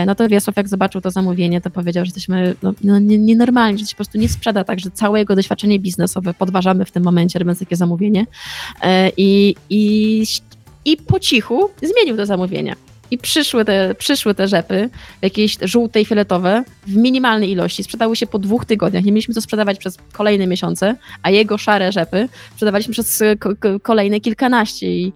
no to Wiesław jak zobaczył to zamówienie, to powiedział, że jesteśmy no, no, nienormalni, że się po prostu nie sprzeda tak, że całe jego doświadczenie biznesowe podważamy w tym momencie, robiąc takie zamówienie. I, i, i po cichu zmienił to zamówienie. I przyszły te, przyszły te rzepy, jakieś żółte i fioletowe, w minimalnej ilości. Sprzedały się po dwóch tygodniach. Nie mieliśmy co sprzedawać przez kolejne miesiące, a jego szare rzepy sprzedawaliśmy przez kolejne kilkanaście. I,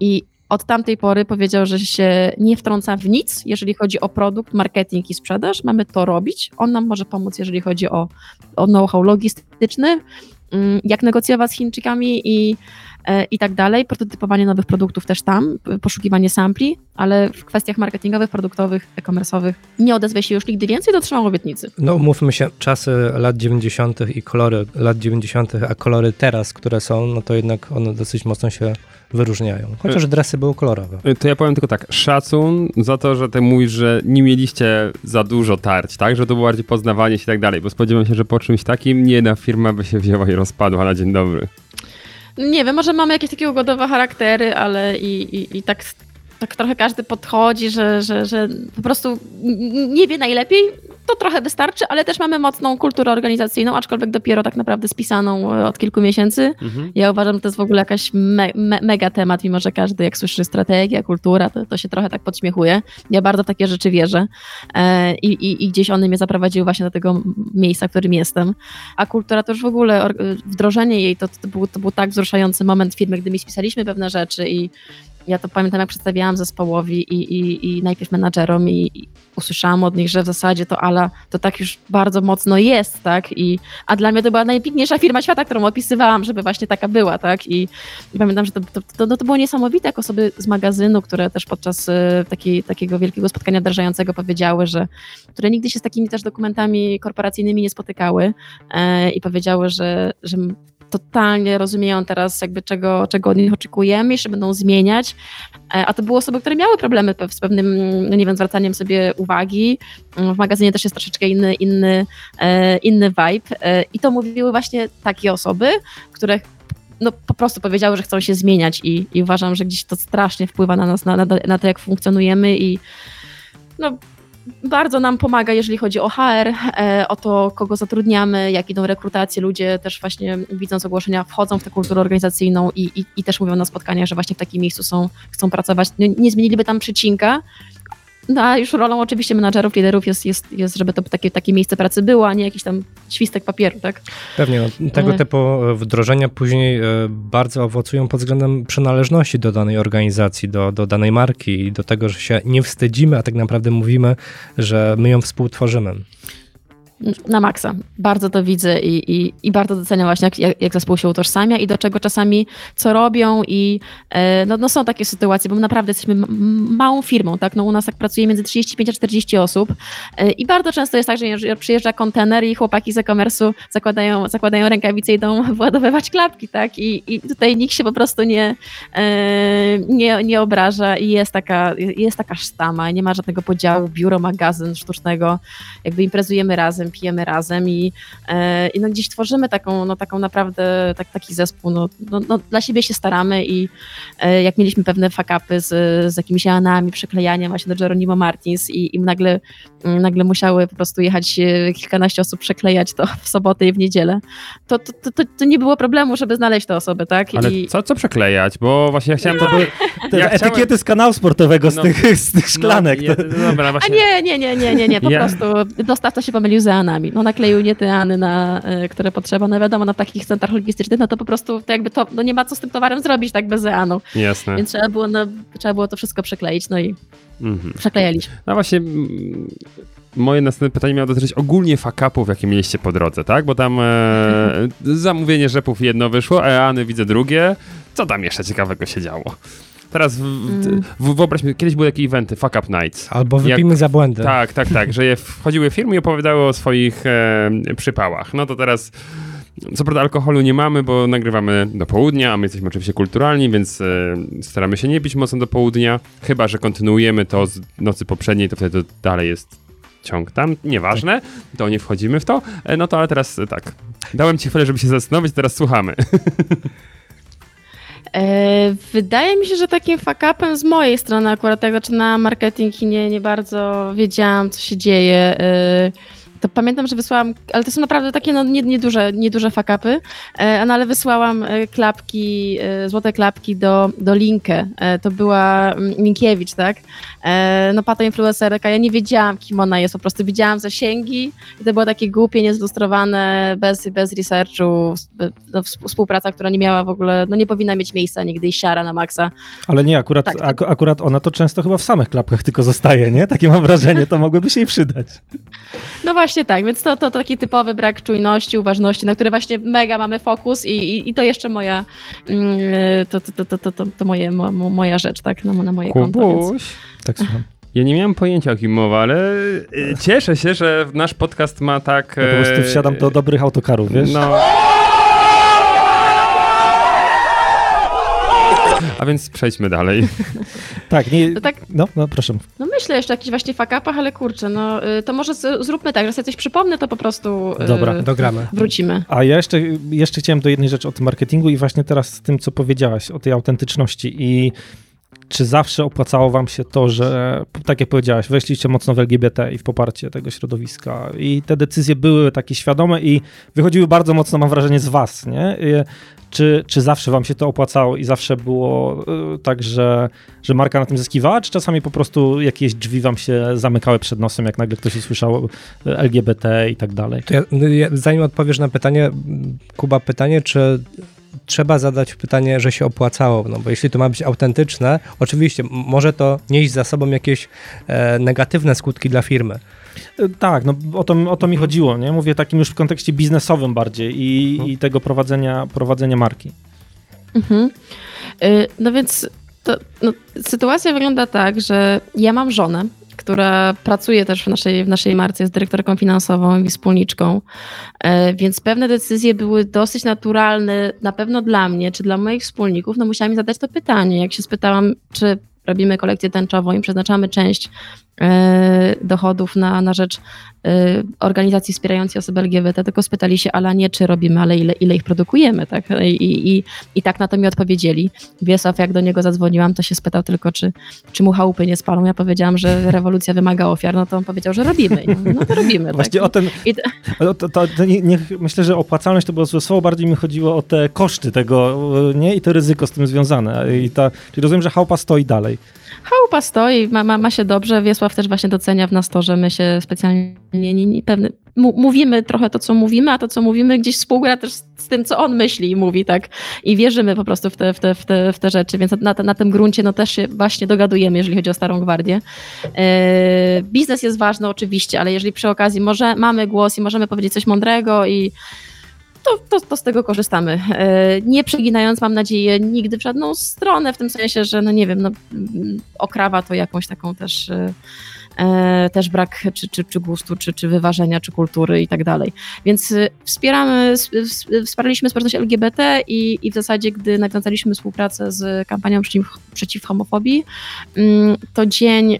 i od tamtej pory powiedział, że się nie wtrąca w nic, jeżeli chodzi o produkt, marketing i sprzedaż. Mamy to robić. On nam może pomóc, jeżeli chodzi o, o know-how logistyczny, mm, jak negocjować z Chińczykami i E, i tak dalej. Prototypowanie nowych produktów też tam, poszukiwanie sampli, ale w kwestiach marketingowych, produktowych, e-commerce'owych nie odezwę się już nigdy więcej, dotrzymam obietnicy. No mówmy się, czasy lat 90. i kolory lat 90., a kolory teraz, które są, no to jednak one dosyć mocno się wyróżniają. Chociaż e, dresy były kolorowe. E, to ja powiem tylko tak, szacun za to, że ty mówisz, że nie mieliście za dużo tarć, tak? Że to było bardziej poznawanie się i tak dalej, bo spodziewam się, że po czymś takim nie jedna firma by się wzięła i rozpadła na dzień dobry. Nie wiem, może mamy jakieś takie ugodowe charaktery, ale i, i, i tak, tak trochę każdy podchodzi, że, że, że po prostu nie wie najlepiej, to trochę wystarczy, ale też mamy mocną kulturę organizacyjną, aczkolwiek dopiero tak naprawdę spisaną e, od kilku miesięcy. Mhm. Ja uważam, że to jest w ogóle jakaś me, me, mega temat, mimo że każdy jak słyszy strategia, kultura, to, to się trochę tak podśmiechuje. Ja bardzo w takie rzeczy wierzę e, i, i, gdzieś one mnie zaprowadziły właśnie do tego miejsca, w którym jestem. A kultura to już w ogóle, wdrożenie jej, to, to, był, to był tak wzruszający moment w firmie, gdy mi spisaliśmy pewne rzeczy i ja to pamiętam, jak przedstawiałam zespołowi i, i, i najpierw menadżerom i, i, usłyszałam od nich, że w zasadzie to Ala to tak już bardzo mocno jest, tak? I, a dla mnie to była najpiękniejsza firma świata, którą opisywałam, żeby właśnie taka była, tak? I, i pamiętam, że to, to, to, no to, było niesamowite, jak osoby z magazynu, które też podczas y, takiej, takiego wielkiego spotkania wdrażającego powiedziały, że które nigdy się z takimi też dokumentami korporacyjnymi nie spotykały e, i powiedziały, że, że totalnie rozumieją teraz jakby czego, czego od nich oczekujemy, jeszcze będą zmieniać, e, a to były osoby, które miały problemy z pewnym, no nie wiem, zwracaniem sobie uwagi. W magazynie też jest troszeczkę inny, inny, e, inny vibe e, i to mówiły właśnie takie osoby, które no, po prostu powiedziały, że chcą się zmieniać i, i uważam, że gdzieś to strasznie wpływa na nas, na, na, na to, jak funkcjonujemy i no, bardzo nam pomaga, jeżeli chodzi o HR, e, o to, kogo zatrudniamy, jak idą rekrutacje. Ludzie też właśnie widząc ogłoszenia wchodzą w tę kulturę organizacyjną i, i, i też mówią na spotkaniach, że właśnie w takim miejscu są, chcą pracować. Nie, nie zmieniliby tam przycinka, no a już rolą oczywiście menadżerów, liderów jest, jest, jest żeby to takie, takie miejsce pracy było, a nie jakiś tam świstek papieru, tak? Pewnie. No, tego e. typu wdrożenia później e, bardzo owocują pod względem przynależności do danej organizacji, do, do danej marki i do tego, że się nie wstydzimy, a tak naprawdę mówimy, że my ją współtworzymy na maksa. Bardzo to widzę i, i, i bardzo doceniam właśnie, jak, jak zespół się utożsamia i do czego czasami, co robią i e, no, no są takie sytuacje, bo naprawdę jesteśmy małą firmą, tak? No u nas tak pracuje między 35 a 40 osób e, i bardzo często jest tak, że przyjeżdża kontener i chłopaki z e-commerce'u zakładają, zakładają rękawice i idą władowywać klapki, tak? I, i tutaj nikt się po prostu nie, e, nie, nie obraża i jest taka, jest taka sztama, nie ma żadnego podziału, biuro, magazyn sztucznego, jakby imprezujemy razem razem, pijemy razem i, e, i no gdzieś tworzymy taką, no taką naprawdę tak, taki zespół, no, no, no dla siebie się staramy i e, jak mieliśmy pewne fakapy z, z jakimiś Anami, przyklejaniem właśnie do Geronimo Martins i, i nagle, nagle musiały po prostu jechać e, kilkanaście osób przeklejać to w sobotę i w niedzielę, to, to, to, to nie było problemu, żeby znaleźć te osoby, tak? Ale I... co, co przeklejać? Bo właśnie ja chciałem to... By... Te Ja etykiety chciałem- z kanału sportowego, z, No, tych, z tych szklanek. No, to- je, dobra, A właśnie. nie, nie, nie, nie, nie, nie, po Ja- prostu dostawca się pomylił z Anami. No nakleił nie te Any, na, y, które potrzeba. No wiadomo, na takich centrach logistycznych, no to po prostu to jakby to, no nie ma co z tym towarem zrobić tak bez Eanu. Jasne. Więc trzeba było, no, trzeba było to wszystko przekleić, no i Mhm. przeklejaliśmy. No właśnie, moje następne pytanie miało dotyczyć ogólnie fakapów, jakie mieliście po drodze, tak? Bo tam e, zamówienie rzepów jedno wyszło, Eany widzę drugie. Co tam jeszcze ciekawego się działo? Teraz w, w, Mm. w, kiedyś były takie eventy, Fuck Up Nights. Albo wypijmy za błędy. Tak, tak, tak, że je wchodziły firmy i opowiadały o swoich e, przypałach. No to teraz, co prawda alkoholu nie mamy, bo nagrywamy do południa, a my jesteśmy oczywiście kulturalni, więc e, staramy się nie pić mocno do południa, chyba, że kontynuujemy to z nocy poprzedniej, to wtedy to dalej jest ciąg tam, nieważne, to nie wchodzimy w to, e, no to ale teraz e, tak, dałem ci chwilę, żeby się zastanowić, teraz słuchamy. E, wydaje mi się, że takim fuck-upem z mojej strony akurat jak zaczynałam marketing i nie, nie bardzo wiedziałam, co się dzieje, e, to pamiętam, że wysłałam, ale to są naprawdę takie no, nie- nieduże, nieduże fuck-upy, e, no ale wysłałam e, klapki, e, złote klapki do, do Linkę. To była mm, Minkiewicz, tak? No pato influencerka, ja nie wiedziałam, kim ona jest, po prostu widziałam zasięgi i to było takie głupie, niezilustrowane, bez, bez researchu, no, wsp- współpraca, która nie miała w ogóle, no nie powinna mieć miejsca nigdy i siara na maksa. Ale nie, akurat, Tak, tak. ak- akurat ona to często chyba w samych klapkach tylko zostaje, nie? Takie mam wrażenie, to mogłyby się jej przydać. No właśnie tak, więc to, to taki typowy brak czujności, uważności, na który właśnie mega mamy fokus i, i, i to jeszcze moja, mm, to, to, to, to, to, to, moje, mo, mo- moja rzecz, tak, na, na moje konto. Więc... Kubuś. Tak słucham. Ja nie miałem pojęcia o kim mowa, ale e, cieszę się, że nasz podcast ma tak... Ja po prostu e, wsiadam do dobrych autokarów, wiesz? No. A więc przejdźmy dalej. Tak, nie, To tak, no, no proszę. no myślę jeszcze o jakichś właśnie fakapach, ale kurczę, no y, to może z, zróbmy tak, że sobie coś przypomnę, to po prostu y, Dobra, Dogramy. wrócimy. A ja jeszcze, jeszcze chciałem do jednej rzeczy o tym marketingu i właśnie teraz z tym, co powiedziałaś o tej autentyczności i czy zawsze opłacało wam się to, że tak jak powiedziałaś, weszliście mocno w LGBT i w poparcie tego środowiska i te decyzje były takie świadome i wychodziły bardzo mocno, mam wrażenie, z was, nie? Czy, czy zawsze wam się to opłacało i zawsze było y, tak, że, że marka na tym zyskiwała, czy czasami po prostu jakieś drzwi wam się zamykały przed nosem, jak nagle ktoś usłyszał y, LGBT i tak dalej? To ja, zanim odpowiesz na pytanie, Kuba, pytanie, czy trzeba zadać pytanie, że się opłacało, no bo jeśli to ma być autentyczne, oczywiście może to nieść za sobą jakieś e, negatywne skutki dla firmy. Y, Tak, no o to, o to mi chodziło, nie? Mówię takim już w kontekście biznesowym bardziej i, i tego prowadzenia, prowadzenia marki. Mhm. Y, No więc to, no, sytuacja wygląda tak, że ja mam żonę, która pracuje też w naszej, w naszej marce, jest dyrektorką finansową i wspólniczką, e, więc pewne decyzje były dosyć naturalne, na pewno dla mnie, czy dla moich wspólników, no musiałam zadać to pytanie, jak się spytałam, czy robimy kolekcję tęczową i przeznaczamy część dochodów na, na rzecz e, organizacji wspierającej osoby LGBT, tylko spytali się, ale nie czy robimy, ale ile, ile ich produkujemy, tak? I, i, I tak na to mi odpowiedzieli. Wiesław, jak do niego zadzwoniłam, to się spytał tylko, czy, czy mu chałupy nie spalą. Ja powiedziałam, że rewolucja wymaga ofiar, no to on powiedział, że robimy. No to robimy. Właśnie tak? o ten, I, to- to, to, nie, nie, myślę, że opłacalność to było złe słowo, bardziej mi chodziło o te koszty tego, y, nie? I to ryzyko z tym związane. I ta, czyli rozumiem, że chałupa stoi dalej. Chałupa stoi, ma, ma, ma się dobrze. Wiesław też właśnie docenia w nas to, że my się specjalnie nie, nie, nie pewny, mówimy trochę to, co mówimy, a to, co mówimy gdzieś współgra też z, tym, co on myśli i mówi, tak? I wierzymy po prostu w te, w te, w te, w te rzeczy, więc na, na tym gruncie no też się właśnie dogadujemy, jeżeli chodzi o Starą Gwardię. E, biznes jest ważny oczywiście, ale jeżeli przy okazji może, mamy głos i możemy powiedzieć coś mądrego i to, to, to z tego korzystamy. E, Nie przeginając, mam nadzieję, nigdy w żadną stronę, w tym sensie, że no nie wiem, no, mm, okrawa to jakąś taką też, e, e, też brak czy, czy, czy gustu, czy, czy wyważenia, czy kultury i tak dalej. Więc wspieramy, wsparliśmy społeczność LGBT i, i w zasadzie, gdy nawiązaliśmy współpracę z kampanią przeciw, przeciw homofobii, mm, to dzień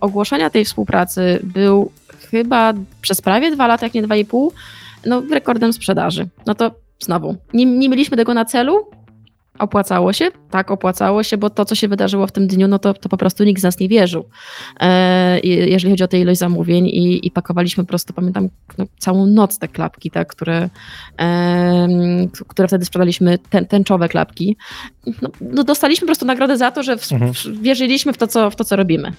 ogłoszenia tej współpracy był chyba przez prawie dwa lata, jak nie dwa i pół, no rekordem sprzedaży. No to znowu, nie, nie mieliśmy tego na celu, opłacało się? Tak, opłacało się, bo to, co się wydarzyło w tym dniu, no to, to po prostu nikt z nas nie wierzył, e, jeżeli chodzi o tę ilość zamówień i, i pakowaliśmy po prostu, pamiętam, no, całą noc te klapki, tak, które, e, które wtedy sprzedaliśmy, ten, tęczowe klapki. No, no, dostaliśmy po prostu nagrodę za to, że w, mhm. w, wierzyliśmy w to, co, w to, co robimy.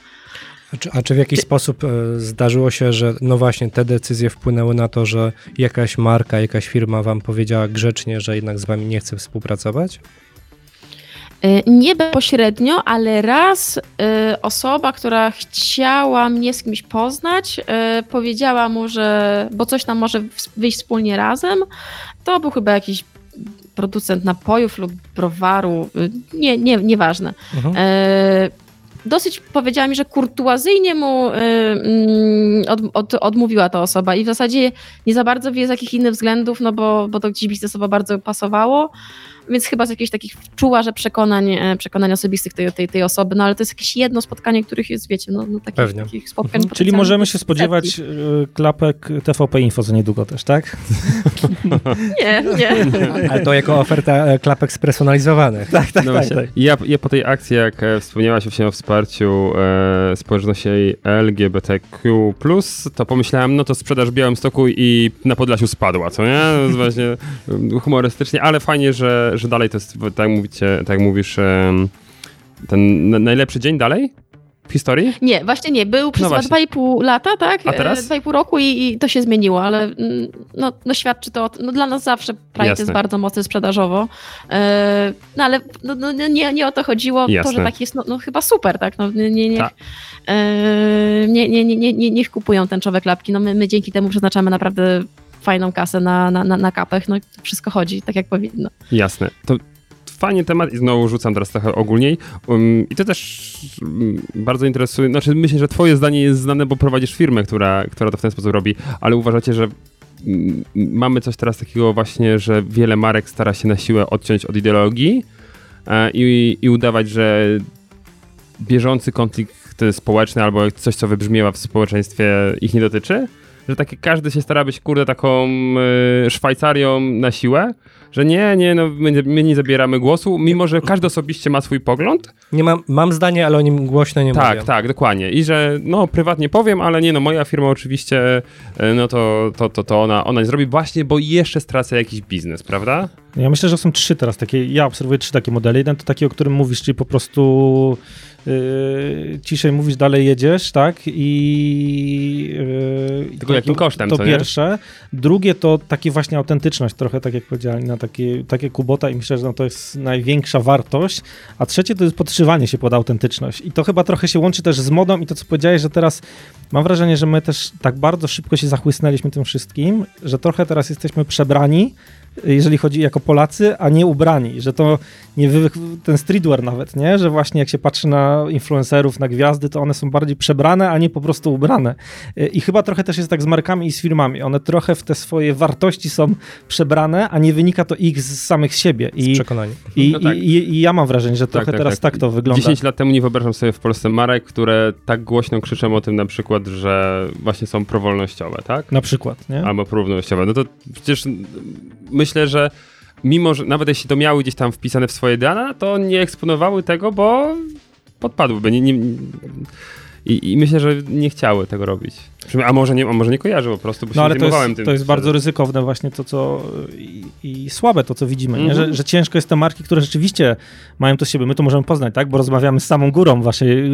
A czy, a czy w jakiś Ty... sposób e, zdarzyło się, że no właśnie te decyzje wpłynęły na to, że jakaś marka, jakaś firma wam powiedziała grzecznie, że jednak z wami nie chce współpracować? E, nie bezpośrednio, ale raz y, osoba, która chciała mnie z kimś poznać, powiedziała mu, że bo coś tam może wyjść wspólnie razem. To był chyba jakiś producent napojów lub browaru, nie, nie, nieważne. Mhm. Dosyć powiedziała mi, że kurtuazyjnie mu od, od, odmówiła ta osoba i w zasadzie nie za bardzo wie z jakich innych względów, no bo, bo to gdzieś biznesowo bardzo pasowało więc chyba z jakichś takich czuła, że przekonań, e, przekonań osobistych tej, tej, tej osoby, no ale to jest jakieś jedno spotkanie, których jest, wiecie, no, no takich, Pewnie. takich spotkań. Mhm. Czyli możemy się spodziewać setki. E, klapek TVP Info za niedługo też, tak? nie, nie. Ale to jako oferta e, klapek spersonalizowanych. Tak, tak, no tak, tak. Ja, ja po tej akcji, jak wspomniałaś właśnie o wsparciu e, społeczności LGBTQ+, to pomyślałem, no to sprzedaż w Białymstoku i na Podlasiu spadła, co nie? To jest właśnie humorystycznie, ale fajnie, że, że, dalej to jest, tak, mówicie, tak jak mówisz, ten najlepszy dzień dalej? w historii? Nie, właśnie nie. Był przez no 2,5 lata, tak? A teraz? 2,5 roku i, i, to się zmieniło, ale mm, no, no świadczy to, no dla nas zawsze Pride Jasne. jest bardzo mocny sprzedażowo. E, no ale no, no, nie, nie o to chodziło. Jasne. To, że tak jest, no, no chyba super, tak? No, nie, nie, niech, e, nie, nie, nie, nie, niech kupują tęczowe klapki. No my, my dzięki temu przeznaczamy naprawdę fajną kasę na, na, na, na kapech, no wszystko chodzi tak jak powinno. Jasne. To fajnie temat i znowu rzucam teraz trochę ogólniej. Um, I to też um, bardzo interesuje, znaczy myślę, że twoje zdanie jest znane, bo prowadzisz firmę, która, która to w ten sposób robi, ale uważacie, że um, mamy coś teraz takiego właśnie, że wiele marek stara się na siłę odciąć od ideologii e, i, i udawać, że bieżący konflikt społeczny albo coś, co wybrzmiewa w społeczeństwie ich nie dotyczy? Że takie każdy się stara być, kurde, taką y, Szwajcarią na siłę, że nie, nie, no my, my, nie zabieramy głosu, mimo że każdy osobiście ma swój pogląd. Nie mam, mam zdanie, ale o nim głośno nie tak, mówię. Tak, tak, dokładnie. I że no prywatnie powiem, ale nie, no moja firma oczywiście, y, no to, to, to, to ona, ona nie zrobi właśnie, bo jeszcze stracę jakiś biznes, prawda? Ja myślę, że są trzy teraz takie, ja obserwuję trzy takie modele. Jeden to taki, o którym mówisz, czyli po prostu yy, ciszej mówisz, dalej jedziesz, tak? I yy, tylko jakim kosztem, To pierwsze. Nie? Drugie to takie właśnie autentyczność, trochę tak jak powiedziałem, na takie, takie Kubota i myślę, że no to jest największa wartość. A trzecie to jest podszywanie się pod autentyczność. I to chyba trochę się łączy też z modą i to, co powiedziałeś, że teraz mam wrażenie, że my też tak bardzo szybko się zachłysnęliśmy tym wszystkim, że trochę teraz jesteśmy przebrani jeżeli chodzi jako Polacy, a nie ubrani, że to nie wy, ten streetwear nawet, nie? Że właśnie jak się patrzy na influencerów, na gwiazdy, to one są bardziej przebrane, a nie po prostu ubrane. I chyba trochę też jest tak z markami i z firmami. One trochę w te swoje wartości są przebrane, a nie wynika to ich z samych siebie. I, z przekonania. I, no tak. i, i, ja mam wrażenie, że tak, trochę tak, teraz tak. tak to wygląda. 10 lat temu nie wyobrażam sobie w Polsce marek, które tak głośno krzyczą o tym na przykład, że właśnie są prowolnościowe, tak? Na przykład, nie? Albo prowolnościowe. No to przecież myślę, że mimo, że nawet jeśli to miały gdzieś tam wpisane w swoje dane, to nie eksponowały tego, bo podpadłyby. Nie, nie, i, I, myślę, że nie chciały tego robić. A może nie, a może nie kojarzy po prostu, bo no, się ale to jest, tym. To jest bardzo ryzykowne właśnie to, co i, i słabe to, co widzimy, mm -hmm. że, że, ciężko jest te marki, które rzeczywiście mają to siebie. My to możemy poznać, tak? Bo rozmawiamy z samą górą waszej,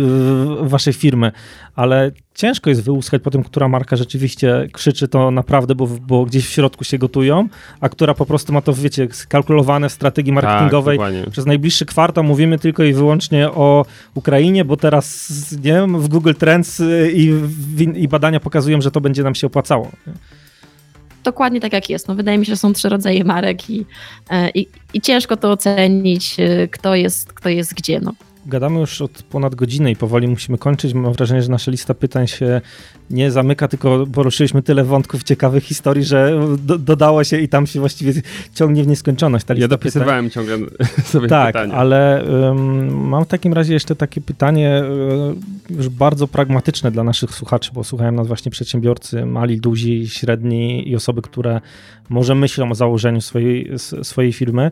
waszej firmy, ale ciężko jest wyłuskać po tym, która marka rzeczywiście krzyczy to naprawdę, bo, bo gdzieś w środku się gotują, a która po prostu ma to, wiecie, skalkulowane w strategii tak, marketingowej. Tak, Przez najbliższy kwartał mówimy tylko i wyłącznie o Ukrainie, bo teraz, nie wiem, w Google Trends i, i badania pokazują, że to będzie nam się opłacało. Dokładnie tak jak jest. No, wydaje mi się, że są trzy rodzaje marek i, e, i, i ciężko to ocenić, e, kto jest, kto jest gdzie. No gadamy już od ponad godziny i powoli musimy kończyć. Mam wrażenie, że nasza lista pytań się nie zamyka, tylko poruszyliśmy tyle wątków ciekawych historii, że do, dodało się i tam się właściwie ciągnie w nieskończoność. Ta ja dopisywałem pytań. ciągle sobie tak, pytania. Tak, ale um, mam w takim razie jeszcze takie pytanie um, już bardzo pragmatyczne dla naszych słuchaczy, bo słuchają nas właśnie przedsiębiorcy, mali, duzi, średni i osoby, które może myślą o założeniu swojej, swojej firmy.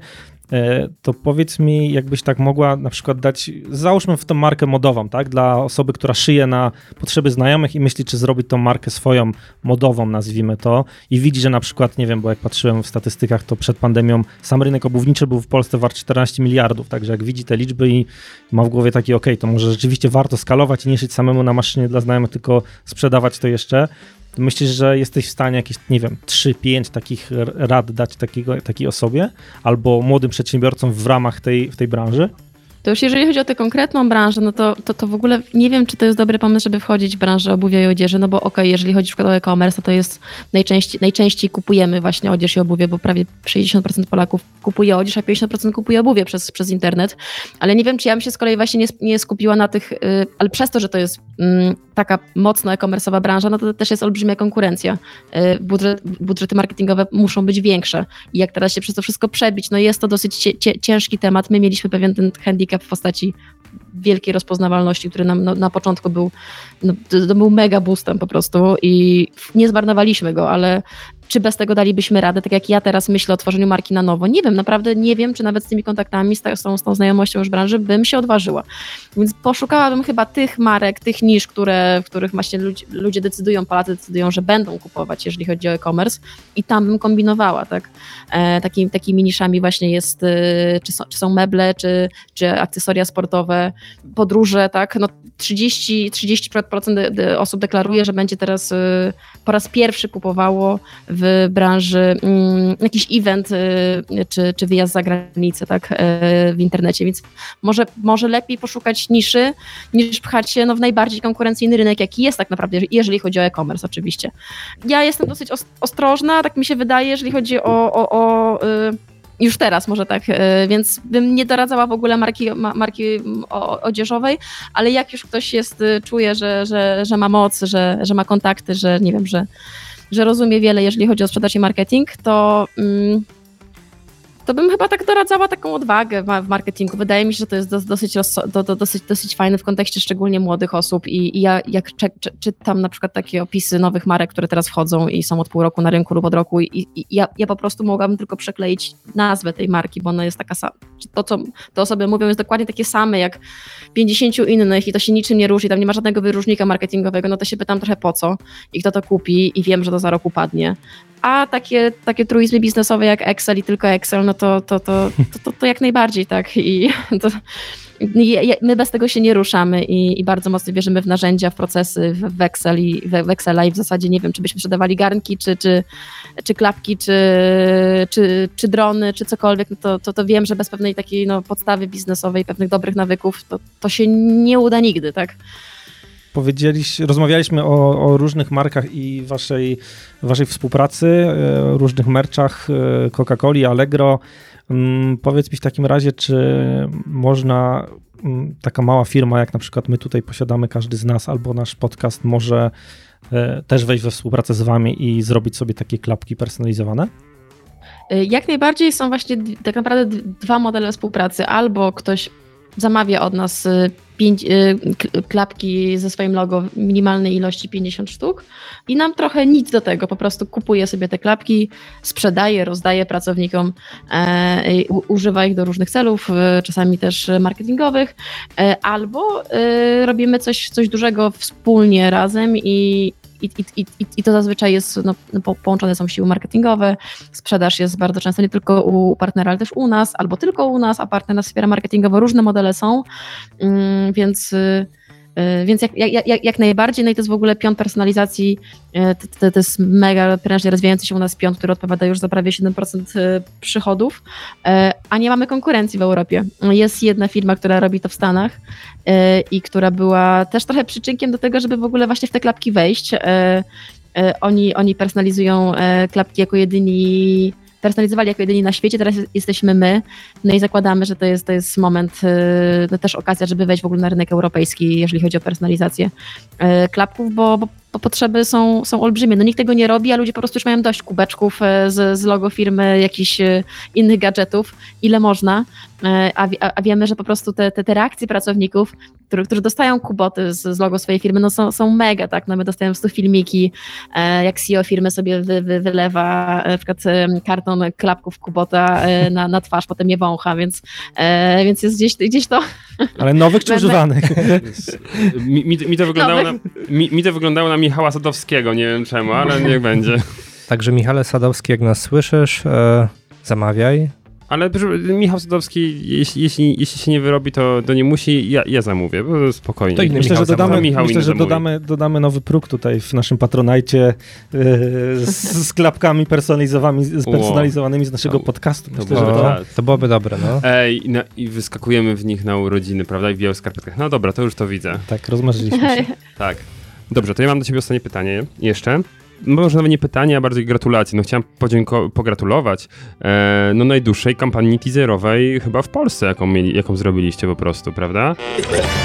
E, to powiedz mi, jakbyś tak mogła na przykład dać, załóżmy w tą markę modową, tak, dla osoby, która szyje na potrzeby znajomych i myśli, czy zrobić tą markę swoją modową, nazwijmy to, i widzi, że na przykład, nie wiem, bo jak patrzyłem w statystykach, to przed pandemią sam rynek obuwniczy był w Polsce wart 14 miliardów, także jak widzi te liczby i ma w głowie taki, ok, to może rzeczywiście warto skalować i nie szyć samemu na maszynie dla znajomych, tylko sprzedawać to jeszcze, Myślisz, że jesteś w stanie jakieś, nie wiem, 3-5 takich rad dać takiego, takiej osobie albo młodym przedsiębiorcom w ramach tej, w tej branży? To już jeżeli chodzi o tę konkretną branżę, no to, to, to w ogóle nie wiem, czy to jest dobry pomysł, żeby wchodzić w branżę obuwia i odzieży, no bo okej, okay, jeżeli chodzi o e-commerce, to, jest najczęściej, najczęściej kupujemy właśnie odzież i obuwie, bo prawie 60% Polaków kupuje odzież, a 50% kupuje obuwie przez, przez internet. Ale nie wiem, czy ja bym się z kolei właśnie nie, nie skupiła na tych, yy, ale przez to, że to jest yy, taka mocno e-commerce'owa branża, no to też jest olbrzymia konkurencja. Yy, budżet, budżety marketingowe muszą być większe. I jak teraz się przez to wszystko przebić, no jest to dosyć ciężki temat. My mieliśmy pewien ten handicap w postaci wielkiej rozpoznawalności, który nam no, na początku był, no, to, to, był mega boostem po prostu i nie zmarnowaliśmy go, ale czy bez tego dalibyśmy radę, tak jak ja teraz myślę o tworzeniu marki na nowo. Nie wiem, naprawdę nie wiem, czy nawet z tymi kontaktami, z tą, z tą znajomością już branży bym się odważyła. Więc poszukałabym chyba tych marek, tych nisz, które, w których właśnie ludzie, ludzie decydują, Polacy decydują, że będą kupować, jeżeli chodzi o e-commerce i tam bym kombinowała, tak. E, taki, takimi niszami właśnie jest, e, czy, są, czy są meble, czy, czy akcesoria sportowe, podróże, tak. No 30, 30% osób deklaruje, że będzie teraz e, po raz pierwszy kupowało w branży mm, jakiś event y, czy, czy wyjazd za granicę tak, y, w internecie, więc może, może lepiej poszukać niszy, niż pchać się no, w najbardziej konkurencyjny rynek, jaki jest tak naprawdę, jeżeli chodzi o e-commerce oczywiście. Ja jestem dosyć ostrożna, tak mi się wydaje, jeżeli chodzi o, o, o y, już teraz może tak, więc bym nie doradzała w ogóle marki, marki odzieżowej, ale jak już ktoś jest, czuje, że, że, że ma moc, że, że ma kontakty, że nie wiem, że, że rozumie wiele, jeżeli chodzi o sprzedaż i marketing, to mm, to bym chyba tak doradzała taką odwagę w marketingu. Wydaje mi się, że to jest dosyć, do, do, dosyć, dosyć fajne w kontekście szczególnie młodych osób i, i ja jak czy, czy, czytam na przykład takie opisy nowych marek, które teraz wchodzą i są od pół roku na rynku lub od roku i, i ja, ja po prostu mogłabym tylko przekleić nazwę tej marki, bo ona jest taka sama. To, co te osoby mówią jest dokładnie takie same jak 50 innych i to się niczym nie różni, tam nie ma żadnego wyróżnika marketingowego, no to się pytam trochę po co i kto to kupi i wiem, że to za rok upadnie a takie, takie truizmy biznesowe jak Excel i tylko Excel, no to, to, to, to, to, jak najbardziej tak. I to, my bez tego się nie ruszamy i, i, bardzo mocno wierzymy w narzędzia, w procesy, w Excel i w Excela i w zasadzie nie wiem, czy byśmy sprzedawali garnki, czy, czy, czy klapki, czy, czy, czy drony, czy cokolwiek, no to, to, to wiem, że bez pewnej takiej no, podstawy biznesowej, pewnych dobrych nawyków, to, to się nie uda nigdy, tak? Powiedzieliśmy, rozmawialiśmy o, o, różnych markach i waszej, waszej współpracy, e, różnych merczach e, Coca-Coli, Allegro. Mm, powiedz mi w takim razie, czy można mm, taka mała firma, jak na przykład my tutaj posiadamy, każdy z nas, albo nasz podcast może e, też wejść we współpracę z wami i zrobić sobie takie klapki personalizowane? Jak najbardziej są właśnie tak naprawdę dwa modele współpracy. Albo ktoś zamawia od nas y, pięć, y, klapki ze swoim logo w minimalnej ilości 50 sztuk. I nam trochę nic do tego, po prostu kupuje sobie te klapki, sprzedaje, rozdaje pracownikom, e, używa ich do różnych celów, e, czasami też marketingowych, e, albo robimy coś, coś dużego wspólnie razem i, i, i, i, i to zazwyczaj jest, no, połączone są siły marketingowe, sprzedaż jest bardzo często nie tylko u partnera, ale też u nas, albo tylko u nas, a partner nas wspiera marketingowo, różne modele są, mm, więc y, y, więc jak, jak, jak, najbardziej, no i to jest w ogóle pion personalizacji, y, to, to, jest mega prężnie rozwijający się u nas pion, który odpowiada już za prawie 7% przychodów, a nie mamy konkurencji w Europie. Jest jedna firma, która robi to w Stanach E, i która była też trochę przyczynkiem do tego, żeby w ogóle właśnie w te klapki wejść. E, e, oni, oni personalizują klapki jako jedyni personalizowali jako jedyni na świecie, teraz jesteśmy my, no i zakładamy, że to jest, to jest moment, no też okazja, żeby wejść w ogóle na rynek europejski, jeżeli chodzi o personalizację klapków, bo, bo bo potrzeby są, są olbrzymie. No nikt tego nie robi, a ludzie po prostu już mają dość kubeczków e, z, z logo firmy, jakichś e, innych gadżetów, ile można, e, a, a wiemy, że po prostu te, te, te reakcje pracowników, którzy, którzy dostają kuboty z, z logo swojej firmy, no są, są mega, tak, no my dostajemy tu filmiki, jak CEO firmy sobie wy, wy, wylewa na przykład karton klapków kubota na, na twarz, potem je wącha, więc, więc jest gdzieś, gdzieś to... Ale nowych czy używanych? mi, mi, mi, to wyglądało na, mi, mi to wyglądało na Michała Sadowskiego, nie wiem czemu, ale niech będzie. Także Michale Sadowski, jak nas słyszysz, e, zamawiaj. Ale Michał Sadowski, jeśli, jeśli, jeśli się nie wyrobi, to, to nie musi, ja, ja zamówię, bo spokojnie. To inny myślę, Michał że dodamy, Michał myślę, że dodamy, dodamy nowy próg tutaj w naszym patronajcie yy, z, z, klapkami personalizowanymi, personalizowanymi z naszego to, podcastu. Myślę, to, że to, to byłoby dobre, no. Ej, i, na, i wyskakujemy w nich na urodziny, prawda, i w białych skarpetkach. No dobra, to już to widzę. Tak, rozmarzyliśmy się. tak. Dobrze, to ja mam do ciebie ostatnie pytanie jeszcze. Może nawet nie pytanie, a bardziej gratulacje. No chciałem pogratulować e, no najdłuższej kampanii teaserowej chyba w Polsce, jaką, mieli, jaką zrobiliście po prostu, prawda?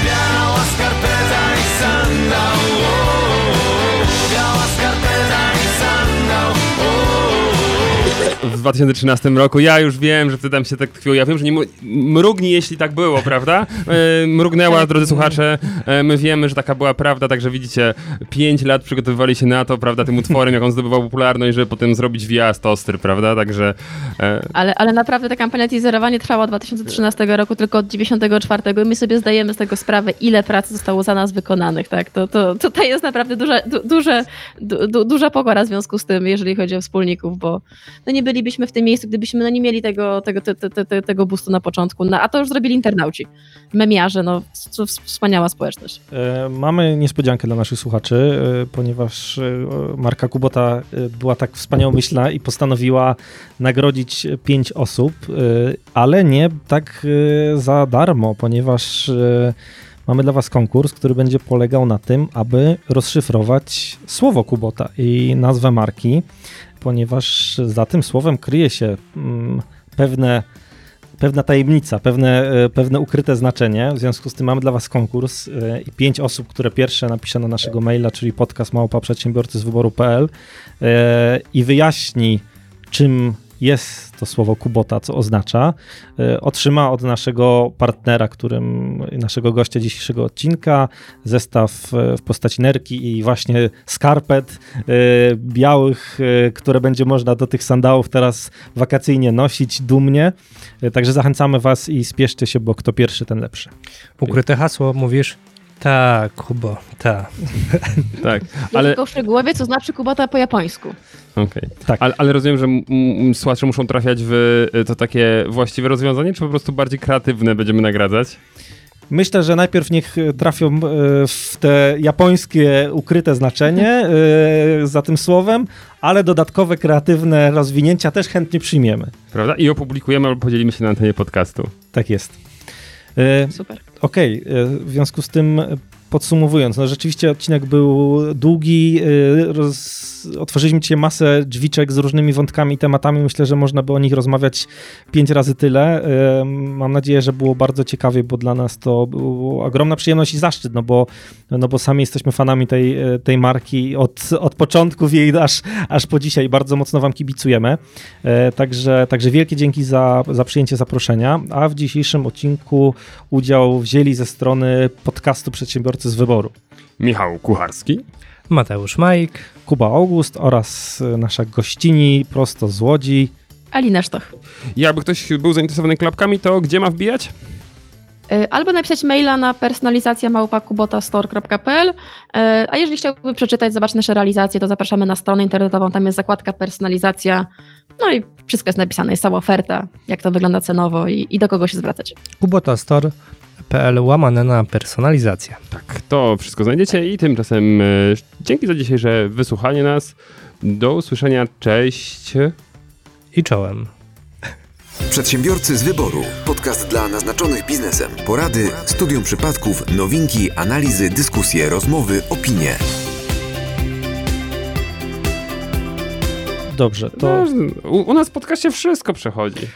Biała skarpeta i sandał w 2013 roku. Ja już wiem, że wtedy tam się tak tkwiło. Ja wiem, że nie mrugnij, jeśli tak było, prawda? E, mrugnęła, tak. drodzy słuchacze. E, my wiemy, że taka była prawda, także widzicie, 5 lat przygotowywali się na to, prawda, tym utworem, jak on zdobywał popularność, żeby potem zrobić wjazd ostry, prawda? Także... E... Ale, ale naprawdę ta kampania teaserowanie trwała od 2013 roku, tylko od 94 i my sobie zdajemy z tego sprawę, ile pracy zostało za nas wykonanych, tak? To, to tutaj jest naprawdę duża, du, duże, du, duża pokora w związku z tym, jeżeli chodzi o wspólników, bo no nie bylibyśmy w tym miejscu, gdybyśmy no, nie mieli tego, tego, te, te, te, tego boostu na początku. No, a to już zrobili internauci, memiarze, no wspaniała społeczność. E, mamy niespodziankę dla naszych słuchaczy, e, ponieważ e, marka Kubota była tak wspaniałomyślna i postanowiła nagrodzić pięć osób, ale nie tak za darmo, ponieważ mamy dla Was konkurs, który będzie polegał na tym, aby rozszyfrować słowo Kubota i nazwę marki ponieważ za tym słowem kryje się mm, pewne, pewna tajemnica, pewne, e, pewne ukryte znaczenie. W związku z tym mamy dla Was konkurs e, i pięć osób, które pierwsze napisze na naszego maila, czyli podcast małpa przedsiębiorcy z wyboru.pl e, i wyjaśni, czym jest to słowo Kubota, co oznacza, e, otrzyma od naszego partnera, którym naszego gościa dzisiejszego odcinka, zestaw e, w postaci nerki i właśnie skarpet e, białych, które będzie można do tych sandałów teraz wakacyjnie nosić dumnie. Także zachęcamy Was i spieszcie się, bo kto pierwszy, ten lepszy. Ukryte hasło, mówisz? Tak, Kubo, tak. tak, ale... Tylko szczegółowie, co znaczy Kubota po japońsku. Okej, okay. tak. ale, ale, rozumiem, że słuchacze muszą trafiać w y, to takie właściwe rozwiązanie, czy po prostu bardziej kreatywne będziemy nagradzać? Myślę, że najpierw niech trafią y, w te japońskie ukryte znaczenie y, za tym słowem, ale dodatkowe kreatywne rozwinięcia też chętnie przyjmiemy. Prawda? I opublikujemy albo podzielimy się na antenie podcastu. Tak jest. Super. Okej, okay. w związku z tym podsumowując, no rzeczywiście odcinek był długi, y, roz, otworzyliśmy dzisiaj masę drzwiczek z różnymi wątkami i tematami, myślę, że można by o nich rozmawiać pięć razy tyle. Y, mam nadzieję, że było bardzo ciekawie, bo dla nas to była ogromna przyjemność i zaszczyt, no bo, no bo sami jesteśmy fanami tej, tej marki od, od początków jej aż, aż po dzisiaj. Bardzo mocno wam kibicujemy. Y, także, także wielkie dzięki za, za przyjęcie zaproszenia, a w dzisiejszym odcinku udział wzięli ze strony podcastu Przedsiębiorcy z wyboru. Michał Kucharski. Mateusz Majk. Kuba August oraz e, nasza gościni prosto z Łodzi. Alina Sztoch. Jakby ktoś był zainteresowany klapkami, to gdzie ma wbijać? E, albo napisać maila na personalizacja małpakubotastore.pl, e, a jeżeli chciałby przeczytać, zobaczyć nasze realizacje, to zapraszamy na stronę internetową, tam jest zakładka personalizacja, no i wszystko jest napisane, jest cała oferta, jak to wygląda cenowo i, i do kogo się zwracać. Kubota Store pl łamane na personalizacja. Tak, to wszystko znajdziecie i tymczasem e, dzięki za dzisiejsze wysłuchanie nas. Do usłyszenia, cześć. I czołem. Przedsiębiorcy z wyboru. Podcast dla naznaczonych biznesem. Porady, studium przypadków, nowinki, analizy, dyskusje, rozmowy, opinie. dobrze, to... No, u, u nas w podcaście wszystko przechodzi.